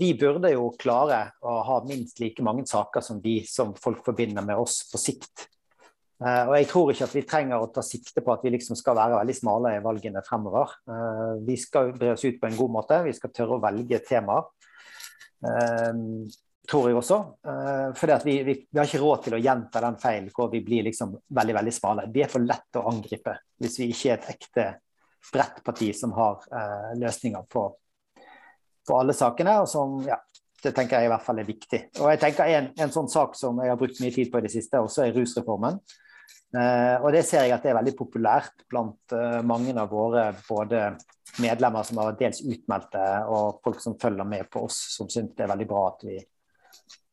Vi burde jo klare å ha minst like mange saker som de som folk forbinder med oss på sikt. Uh, og jeg tror ikke at vi trenger å ta sikte på at vi liksom skal være veldig smale i valgene fremover. Uh, vi skal bre oss ut på en god måte, vi skal tørre å velge temaer. Uh, tror jeg også. for vi, vi, vi, har ikke råd til å gjenta den feilen hvor vi blir liksom veldig veldig smale. Vi er for lett å angripe hvis vi ikke er et ekte bredt parti som har løsninger på, på alle sakene. og som ja, det tenker jeg i hvert fall er viktig. Og jeg tenker En, en sånn sak som jeg har brukt mye tid på i det siste, også er rusreformen. Uh, og det ser jeg at det er veldig populært blant uh, mange av våre både medlemmer som har dels utmeldte, og folk som følger med på oss, som syns det er veldig bra at vi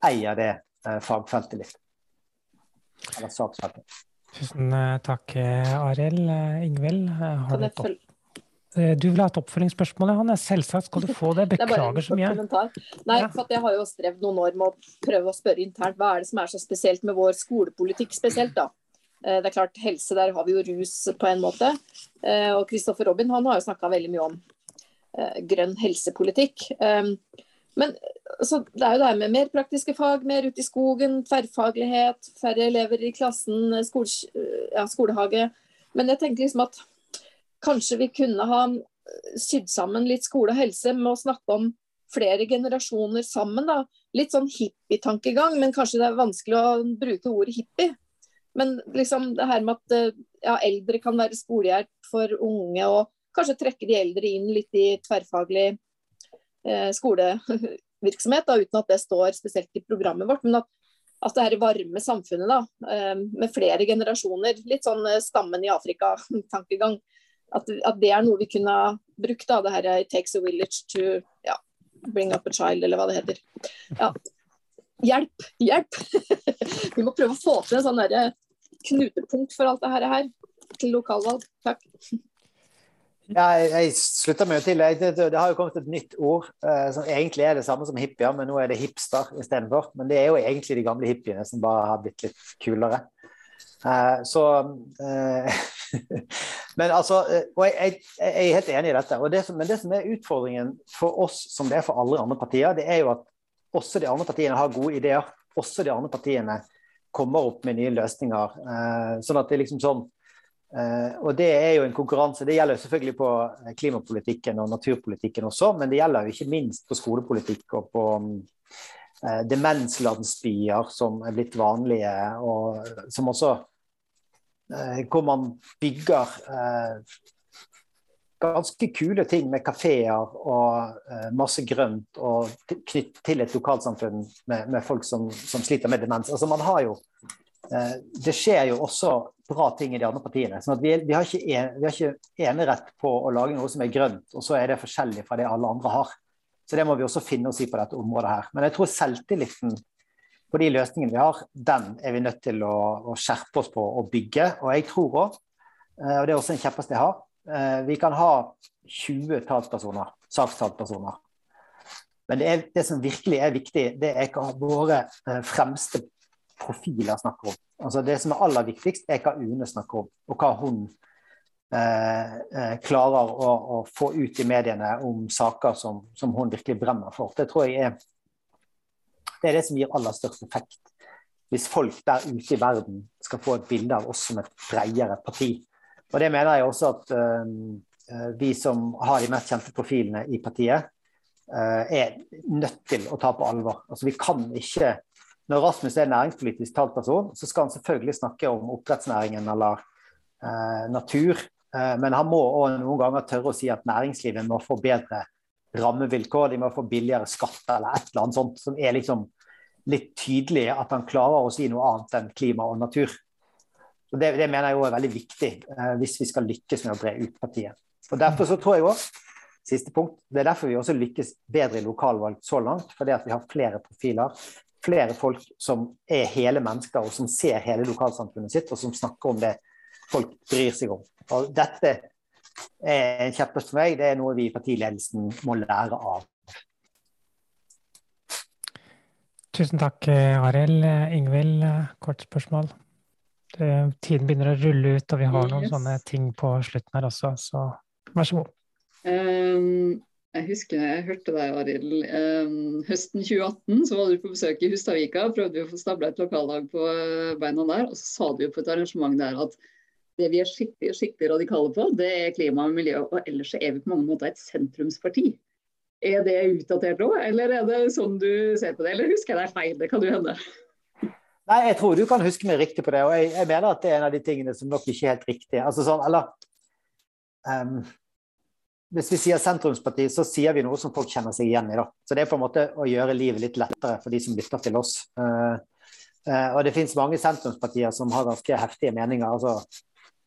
eier det uh, fagfeltet litt. Eller saksfeltet. Tusen takk, Arild. Ingvild, har du et du vil ha et oppfølgingsspørsmål, Hanne. Selvsagt skal du få det. Beklager det så mye. Nei, for Jeg har jo strevd noen år med å prøve å spørre internt hva er det som er så spesielt med vår skolepolitikk spesielt. da? Eh, det er klart, Helse, der har vi jo rus på en måte. Eh, og Kristoffer Robin han har jo snakka veldig mye om eh, grønn helsepolitikk. Men så det er jo det med mer praktiske fag, mer ute i skogen, tverrfaglighet, færre elever i klassen, skole, ja, skolehage. Men jeg tenker liksom at kanskje vi kunne ha sydd sammen litt skole og helse med å snakke om flere generasjoner sammen. da. Litt sånn hippie-tankegang, men kanskje det er vanskelig å bruke ordet hippie. Men liksom det her med at eh, ja, eldre kan være skolehjelp for unge, og kanskje trekke de eldre inn litt i tverrfaglig eh, skolevirksomhet, da, uten at det står spesielt i programmet vårt. Men at, at det her varme samfunnet da, eh, med flere generasjoner, litt sånn eh, stammen i Afrika-tankegang, at, at, det er noe vi kunne brukt. da, Det her it takes a village to ja, bring up a child, eller hva det heter. Ja. Hjelp! Hjelp! vi må prøve å få til en sånn knutepunkt for alt det her til lokalvalg. Takk. Jeg, jeg slutter meg til. Det, har jo kommet et nytt ord uh, som egentlig er det samme som hippier, men nå er det hipster istedenfor. Men det er jo egentlig de gamle hippiene som bare har blitt litt kulere. Uh, så uh, Men altså Og jeg, jeg, jeg, er helt enig i dette. Det som, men det som er utfordringen for oss, som det er for alle andre partier, det er jo at også de andre partiene har gode ideer. Også de andre partiene kommer opp med nye løsninger. Eh, sånn at det er liksom sånn eh, og det er jo en konkurranse. Det gjelder selvfølgelig på eh, klimapolitikken og naturpolitikken også, men det gjelder jo ikke minst på skolepolitikk og på demenslandsbyer som er blitt vanlige, og som også Hvor man bygger ganske kule ting med kafeer og masse grønt, og knytt til et lokalsamfunn med, med folk som, som, sliter med demens. Altså man har jo Det skjer jo også bra ting i de andre partiene. sånn at vi, vi, har ikke en, vi, har ikke enerett på å lage noe som er grønt, og så er det forskjellig fra det alle andre har. Så det må vi også finne oss i på dette området her. Men jeg tror selvtilliten på de løsningene vi har, den er vi nødt til å, å skjerpe oss på å bygge. Og jeg tror òg, uh, og det er også en kjepphest jeg har, Eh, vi kan ha 20 talspersoner, sakstalspersoner. Men det, er, det, som virkelig er viktig, det er hva våre eh, fremste profiler snakker om. Altså Det som er aller viktigst, er hva Une snakker om, og hva hun eh, eh, klarer å, å, få ut i mediene om saker som, som, hun virkelig brenner for. Det tror jeg er det, er det som gir aller størst effekt. Hvis folk der ute i verden skal få et bilde av oss som et bredere parti og det mener jeg også at uh, vi som har de mest kjente profilene i partiet, uh, er nødt til å ta på alvor. Altså vi kan ikke Når Rasmus er næringspolitisk talsperson, så skal han selvfølgelig snakke om oppdrettsnæringen eller eh, natur. men han må òg noen ganger tørre å si at næringslivet må få bedre rammevilkår. De må få billigere skatt eller et eller annet sånt som er liksom litt tydelig at han klarer å si noe annet enn klima og natur. Og det, det, mener jeg er veldig viktig eh, hvis vi skal lykkes med å bre ut partiet. Og Derfor så tror jeg også, siste punkt, det er derfor vi også lykkes bedre i lokalvalg så langt. Fordi at vi har flere profiler, flere folk som er hele mennesker, og som ser hele lokalsamfunnet sitt, og som snakker om det folk bryr seg om. Og dette er en kjepphest for meg. Det er noe vi i partiledelsen må lære av. Tusen takk, Arild. Ingvild, kort spørsmål. Tiden begynner å rulle ut, og vi har noen yes. sånne ting på slutten her også, så vær så god. Um, jeg husker jeg hørte deg, Arild. Um, høsten 2018 så var du på besøk i Hustadvika. Prøvde vi å få stabla et lokallag på beina der. Og så sa du jo på et arrangement der at det vi er skikkelig, skikkelig radikale på, det er klima og miljø. Og ellers er vi på mange måter et sentrumsparti. Er det utdatert nå, eller er det sånn du ser på det? Eller husker jeg deg feil? Det kan jo hende. Nei, jeg tror du kan huske meg riktig på det. Og jeg, jeg mener at det er en av de tingene som nok ikke er helt riktig. Altså sånn, eller um, Hvis vi sier sentrumsparti, så sier vi noe som folk kjenner seg igjen i. da. Så det er på en måte å gjøre livet litt lettere for de som lytter til oss. Uh, uh, og det finnes mange sentrumspartier som har ganske heftige meninger. altså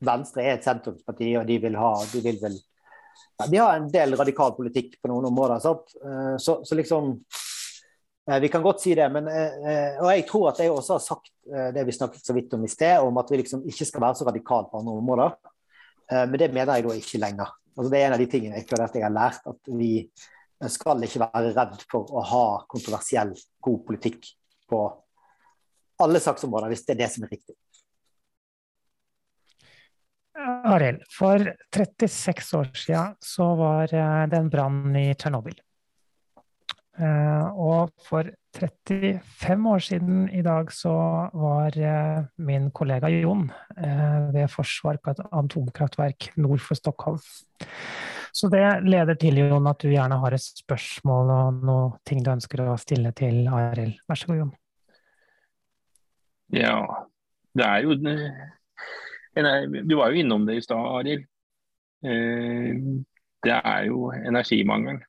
Venstre er et sentrumsparti, og de vil ha de vil vel, ja, de har en del radikal politikk på noen områder. Uh, så, så, liksom Vi kan godt si det, men og jeg tror at jeg også har sagt det vi snakket så vidt om i sted, om at vi liksom ikke skal være så radikale på andre områder. Men det mener jeg da ikke lenger. Altså, det er en av de tingene jeg føler at jeg har lært, at vi skal ikke være redd for å ha kontroversiell, god politikk på alle saksområder, hvis det er det som er riktig. Arild, for 36 år siden så var eh, det en brann i Tsjernobyl. Eh, og for 35 år siden i dag så var eh, min kollega Jon eh, ved Forsvar på et atomkraftverk nord for Stockholm. Så det leder til Jon, at du gjerne har et spørsmål og noe ting du ønsker å stille til Arild. Vær så god, Jon. Ja, det er jo Du var jo innom det i stad, Arild. Det er jo energimangelen.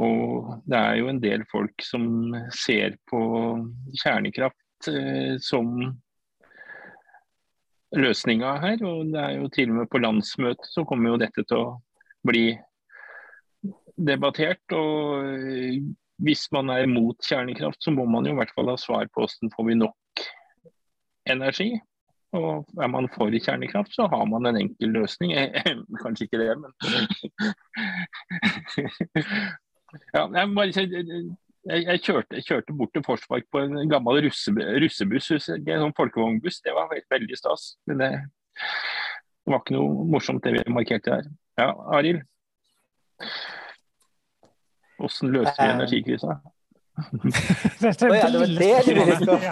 Og det er jo en del folk som ser på kjernekraft eh, som løsninga her. Og det er jo til og med på landsmøtet så kommer jo dette til å bli debattert. Og eh, hvis man er mot kjernekraft, så må man jo i hvert fall ha svar på hvordan får vi nok energi. Og er man for kjernekraft, så har man en enkel løsning. Kanskje ikke det, men Ja, jeg, bare, jeg, jeg, kjørte, jeg, kjørte, bort til Forsmark på en gammel russe, russebuss, en sånn folkevognbuss. Det var veldig, veldig stas. Men det, det, var ikke noe morsomt det vi markerte her. Ja, Arild? Hvordan løser vi eh. energikrisa? Dette er det var det du ville spørre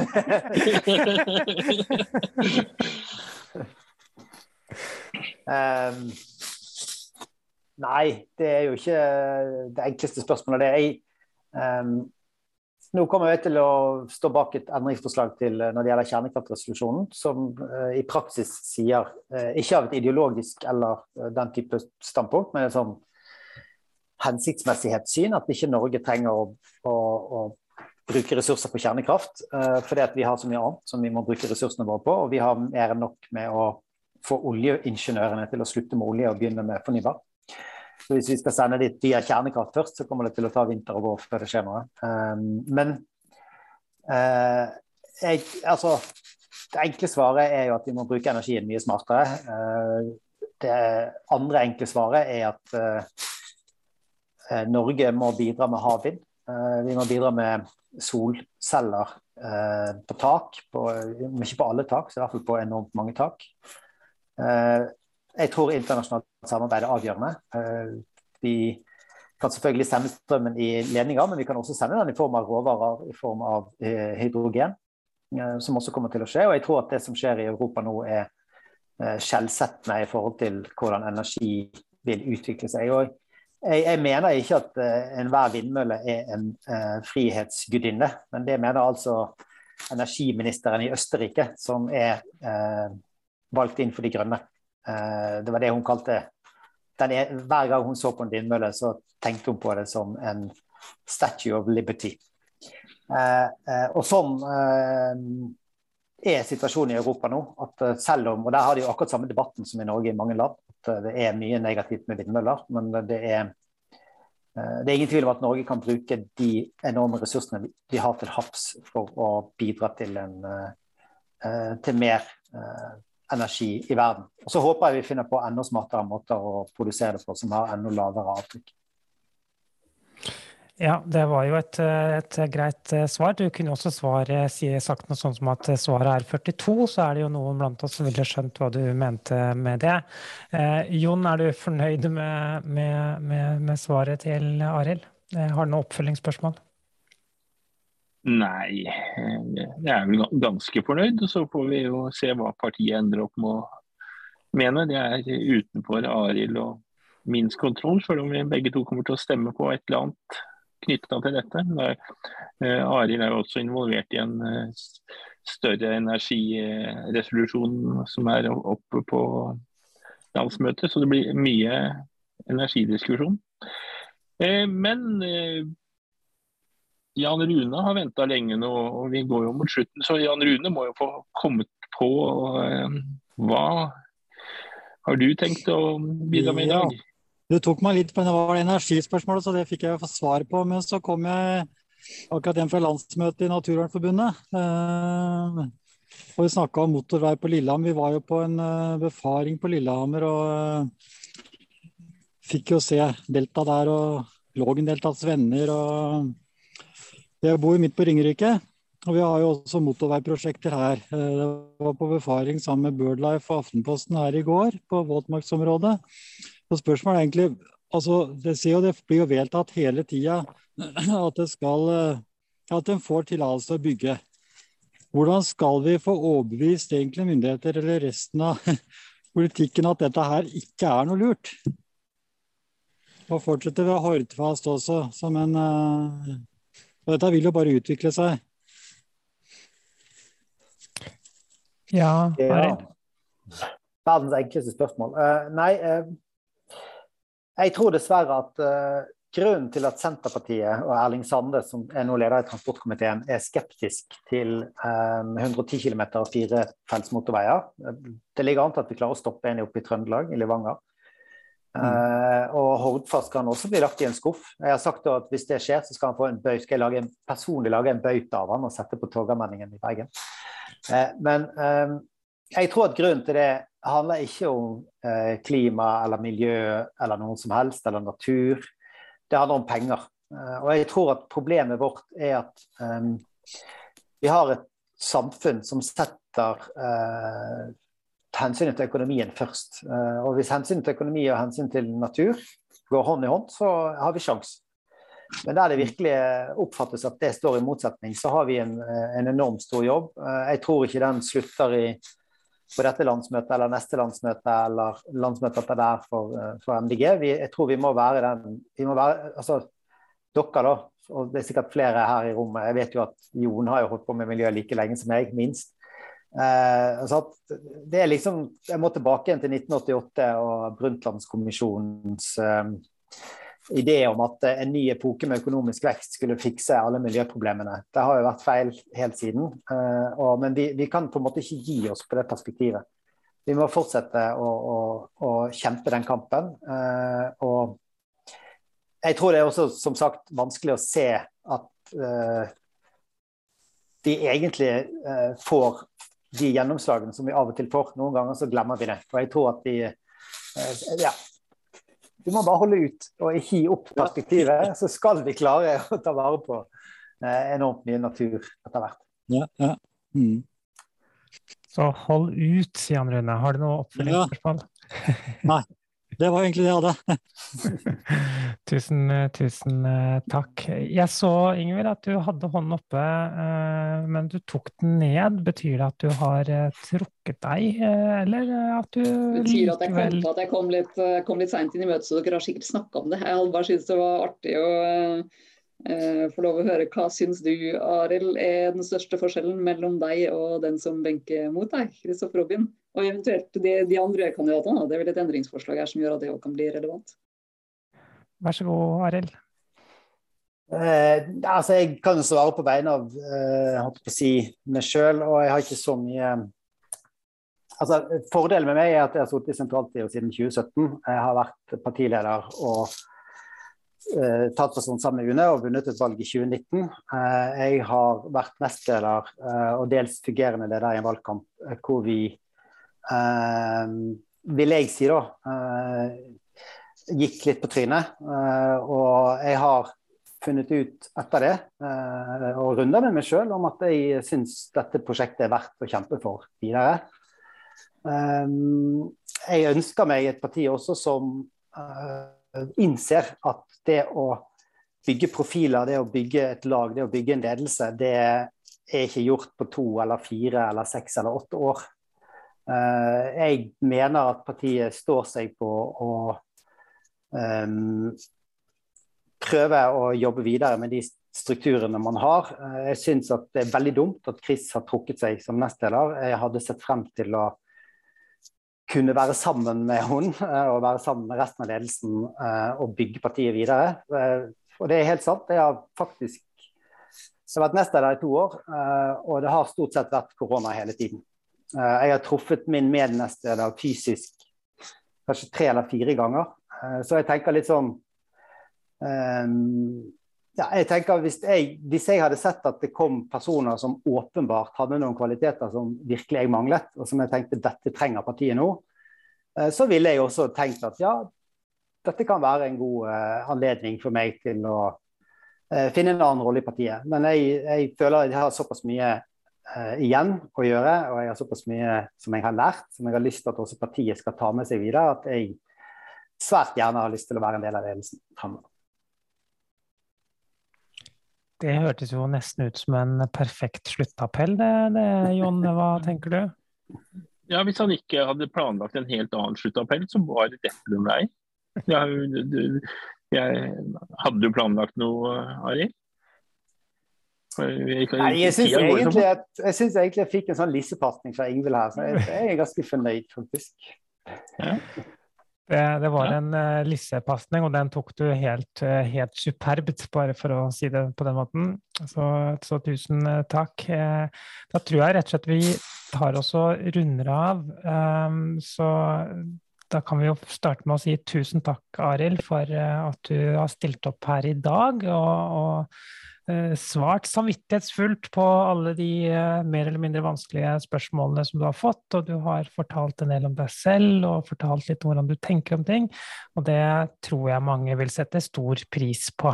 um, Nei, det er jo ikke det enkleste spørsmålet. Det jeg, um, nå kommer jeg til å stå bak et endringsforslag til når det gjelder kjernekraftresolusjonen, som uh, i praksis sier, uh, ikke av et ideologisk eller uh, den type standpunkt, men et sånn hensiktsmessighetssyn, at ikke Norge trenger å, å, å bruke ressurser på kjernekraft, fordi at vi har så mye annet som vi må bruke ressursene våre på. Og vi har mer enn nok med å få oljeingeniørene til å slutte med olje og begynne med fornybar. Så hvis vi skal sende dit via kjernekraft først, så kommer det til å ta vinter og vår før det skjer noe. Um, men uh, jeg, altså, det enkle svaret er jo at vi må bruke energien mye smartere. Uh, det andre enkle svaret er at uh, Norge må bidra med havvind. vi må bidra med solceller på tak, på, ikke på alle tak, så i hvert fall på enormt mange tak. Jeg tror internasjonalt samarbeid er avgjørende. Eh, vi kan selvfølgelig sende strømmen i ledninger, men vi kan også sende den i form av råvarer, i form av eh, hydrogen, eh, som også kommer til å skje. Og jeg tror at det som skjer i Europa nå, er skjellsettende i forhold til hvordan energi vil utvikle seg. Og jeg, jeg mener ikke at enhver vindmølle er en frihetsgudinne, men det mener altså energiministeren i Østerrike, som er valgt inn for De grønne. Eh, det var det hun kalte er, Hver gang hun så på en vindmølle, så tenkte hun på det som en statue of liberty. Eh, eh, og sånn er situasjonen i Europa nå. at selv om, og Der har de jo akkurat samme debatten som i Norge i mange land. at Det er mye negativt med vindmøller. Men det er, det er ingen tvil om at Norge kan bruke de enorme ressursene vi har til havs for å bidra til, en, til mer energi i verden. Og Så håper jeg vi finner på enda smartere måter å produsere det på som har enda lavere avtrykk. Ja, det var jo et, et, greit eh, svar. Du kunne også svare, si, sagt noe sånt som at svaret er 42, så er det jo noen blant oss som ville skjønt hva du mente med det. Eh, Jon, er du fornøyd med, med, med, med svaret til Arild? Eh, har du noe oppfølgingsspørsmål? Nei, jeg er vel ganske fornøyd. Så får vi jo se hva partiet ender opp med å mene. Det er utenfor Arild og min kontroll, selv om vi begge to kommer til å stemme på et eller annet knytta til dette. Eh, Arild er jo også involvert i en eh, større energiresolusjon som er oppe på landsmøtet, så det blir mye energidiskusjon. Eh, men Jan Rune har venta lenge nå, og vi går jo mot slutten. Så Jan Rune må jo få kommet på hva har du tenkt å bidra med i dag? Ja. Du tok meg litt på det var energispørsmålet, så det fikk jeg få svar på. Men så kom jeg akkurat hjem fra landsmøtet i Naturvernforbundet. Eh, og vi snakka om motorvei på Lillehammer. Vi var jo på en uh, befaring på Lillehammer og fikk jo se Delta der og Lågendeltas venner. og Jeg bor midt på Ringerike. Og vi har jo også motorveiprosjekter her. Det var på befaring sammen med Birdlife og Aftenposten her i går på våtmarksområdet. Så spørsmålet er egentlig altså Det, det blir jo vedtatt hele tida at det skal eh, at en får tillatelse til å bygge. Hvordan skal vi få overbevist egentlig myndigheter eller resten av politikken at dette her ikke er noe lurt? Og fortsetter ved Hordfast også som en uh, Dette vil jo bare utvikle seg. Ja, ja. Verdens enkleste spørsmål. Uh, nei, uh, jeg tror dessverre at uh, grunnen til at Senterpartiet og Erling Sande, som er nå leder i transportkomiteen, er skeptisk til um, 110 km og firefelts motorveier Det ligger an til at vi klarer å stoppe en oppe i Trøndelag, i Levanger. Uh, og Hordfast kan også bli lagt i en skuff. Jeg har sagt at Hvis det skjer, så skal han få en bøy, skal jeg lage en, personlig lage en bøyte av han og sette på Torgallmenningen i Bergen. Uh, men uh, jeg tror at grunnen til det handler ikke om eh, klima eller miljø eller noe som helst, eller natur. Det handler om penger. Og jeg tror at problemet vårt er at um, vi har et samfunn som setter hensynet til økonomien først. Uh, og hvis hensynet til økonomi og hensyn til natur går hånd i hånd, så har vi sjans. Men der det virkelig oppfattes at det står i motsetning, så har vi en, en enormt stor jobb. Jeg tror ikke den slutter i på dette landsmøtet eller neste landsmøte eller landsmøtet etter der for, eh, for MDG. Vi, jeg tror vi må være den vi må være, altså Dere, da, og det er sikkert flere her i rommet. Jeg vet jo at Jon har jo holdt på med miljø like lenge som meg, minst. Eh, altså det er liksom, Jeg må tilbake igjen til 1988 og Brundtlandskommisjonens eh, idé om at en ny epoke med økonomisk vekst skulle fikse alle miljøproblemene. Det har jo vært feil helt siden. Eh, men vi, vi, kan på en måte ikke gi oss på det perspektivet. Vi må fortsette å, å, å kjempe den kampen. Eh, og jeg tror det er også som sagt vanskelig å se at de egentlig får de gjennomslagene som vi av og til får. Noen ganger så glemmer vi det. Og jeg tror at de uh, ja, vi må bare holde ut og hi opp perspektivet, så skal vi klare å ta vare på eh, enormt mye natur etter hvert. Ja, ja. Mm. Så hold ut, sier han Rune. Har du noe oppfølgingsspørsmål? Ja. Nei, det var egentlig det jeg hadde. tusen, tusen eh, takk. Jeg så, Ingvild, at du hadde hånden oppe, eh, men du tok den ned. Betyr det at du har eh, trukket deg, eller at du likevel Betyr at jeg kom at jeg kom litt, kom litt seint inn i møtet, så dere har sikkert snakka om det. Jeg hadde bare syntes det var artig å få lov å høre hva syns du, Arild, er den største forskjellen mellom deg og den som benker mot deg, Kristoffer Robin? Og eventuelt de, de andre kandidatene. Det er vel et endringsforslag her som gjør at det òg kan bli relevant. Vær så god, Arild. Eh, altså jeg kan jo svare på vegne av eh, på si meg sjøl, og jeg har ikke så mye altså Fordelen med meg er at jeg har sittet i sentralstyret siden 2017. Jeg har vært partileder og eh, talsperson sammen med UNE og vunnet et valg i 2019. Eh, jeg har vært nestleder eh, og dels fungerende leder i en valgkamp hvor vi, vil jeg si da, gikk litt på trynet. og jeg har funnet ut etter det, og runda med meg sjøl, om at jeg syns dette prosjektet er verdt å kjempe for videre. jeg ønsker meg et parti også som innser at det å bygge profiler, det å bygge et lag, det å bygge en ledelse, det er ikke gjort på to eller fire eller seks eller åtte år. Eh, jeg mener at partiet står seg på å um, prøve å jobbe videre med de strukturene man har. Eh, jeg syns det er veldig dumt at Chris har trukket seg som nestleder. Jeg hadde sett frem til å kunne være sammen med hun eh, og være sammen med resten av ledelsen eh, og bygge partiet videre. Eh, og det er helt sant. Jeg har faktisk jeg har vært nestleder i to år, og det har stort sett vært korona hele tiden. Jeg har truffet min mednestleder fysisk kanskje tre eller fire ganger. Så jeg tenker litt sånn ja, jeg tenker hvis jeg, hvis jeg, hadde sett at det kom personer som åpenbart hadde noen kvaliteter som virkelig jeg manglet, og som jeg tenkte dette trenger partiet nå, Eh, så ville jeg også tenkt at ja, dette kan være en god uh, anledning for meg til å uh, finne en annen rolle i partiet. Men jeg, jeg føler jeg har såpass mye uh, igjen å gjøre, og jeg har såpass mye som jeg har lært, som jeg har lyst til at også partiet skal ta med seg videre, at jeg svært gjerne har lyst til å være en del av ledelsen fremover. Det hørtes jo nesten ut som en perfekt sluttappell, det, det Jon. Hva tenker du? Ja, Hvis han ikke hadde planlagt en helt annen sluttappell, så var det dette den vei. Jeg, jeg, hadde du planlagt noe, Arild? Nei, jeg syns egentlig, egentlig, jeg fikk en sånn lissepasning fra Ingvild her, så jeg, jeg, er ganske fornøyd, faktisk. Ja. Det, det, var en uh, lissepasning, og den tok du helt, uh, helt, superbt, bare for å si det på den måten. Så, så tusen uh, takk. da tror jeg rett og slett vi tar oss og runder av. Um, så da kan vi jo starte med å si tusen takk, Arild, for at du har stilt opp her i dag. og, og svart samvittighetsfullt på alle de eh, mer eller mindre vanskelige spørsmålene som du har fått, og du har fortalt en del om deg selv og fortalt litt om hvordan du tenker om ting, og det tror jeg mange vil sette stor pris på.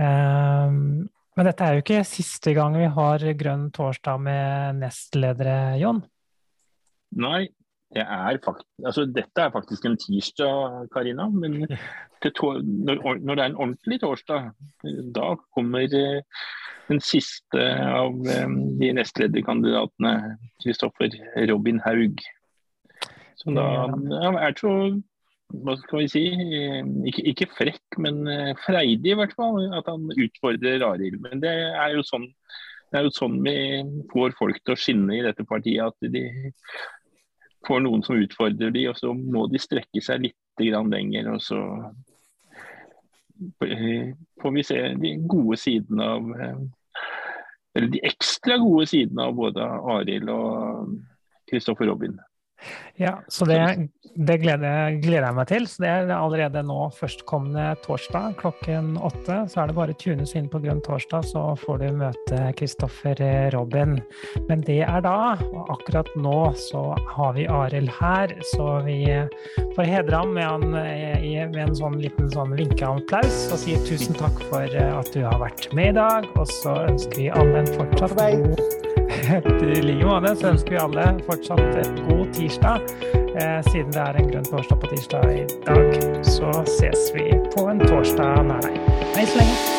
Um, men dette er jo ikke siste gang vi har Grønn torsdag med nestledere, Jon? Nei, det er altså, dette er faktisk en tirsdag, Karina. Men når, når, det er en ordentlig torsdag, da kommer eh, den siste av eh, de nestlederkandidatene, Kristoffer Robin Haug. Som da ja, er så hva skal vi si, ikke, ikke, frekk, men freidig i hvert fall, at han utfordrer Arild. Men det er jo sånn det er jo sånn vi får folk til å skinne i dette partiet. At de får noen som utfordrer de, og så må de strekke seg litt lenger. og så får vi se de gode sidene av Eller de ekstra gode sidene av både Arild og Kristoffer Robin. Ja, så det, det gleder, gleder, jeg meg til. Så det er allerede nå førstkommende torsdag klokken åtte. Så er det bare å tune inn på Grønn torsdag, så får du møte Kristoffer Robin. Men det er da, og akkurat nå så har vi Arild her, så vi får hedre ham med, han, med en sånn liten sånn vinkeapplaus og sier tusen takk for at du har vært med i dag. Og så ønsker vi alle en fortsatt god i like måte så ønsker vi alle fortsatt en god tirsdag. Eh, siden det er en grønn torsdag på tirsdag i dag, så ses vi på en torsdag nær deg. Hei så lenge.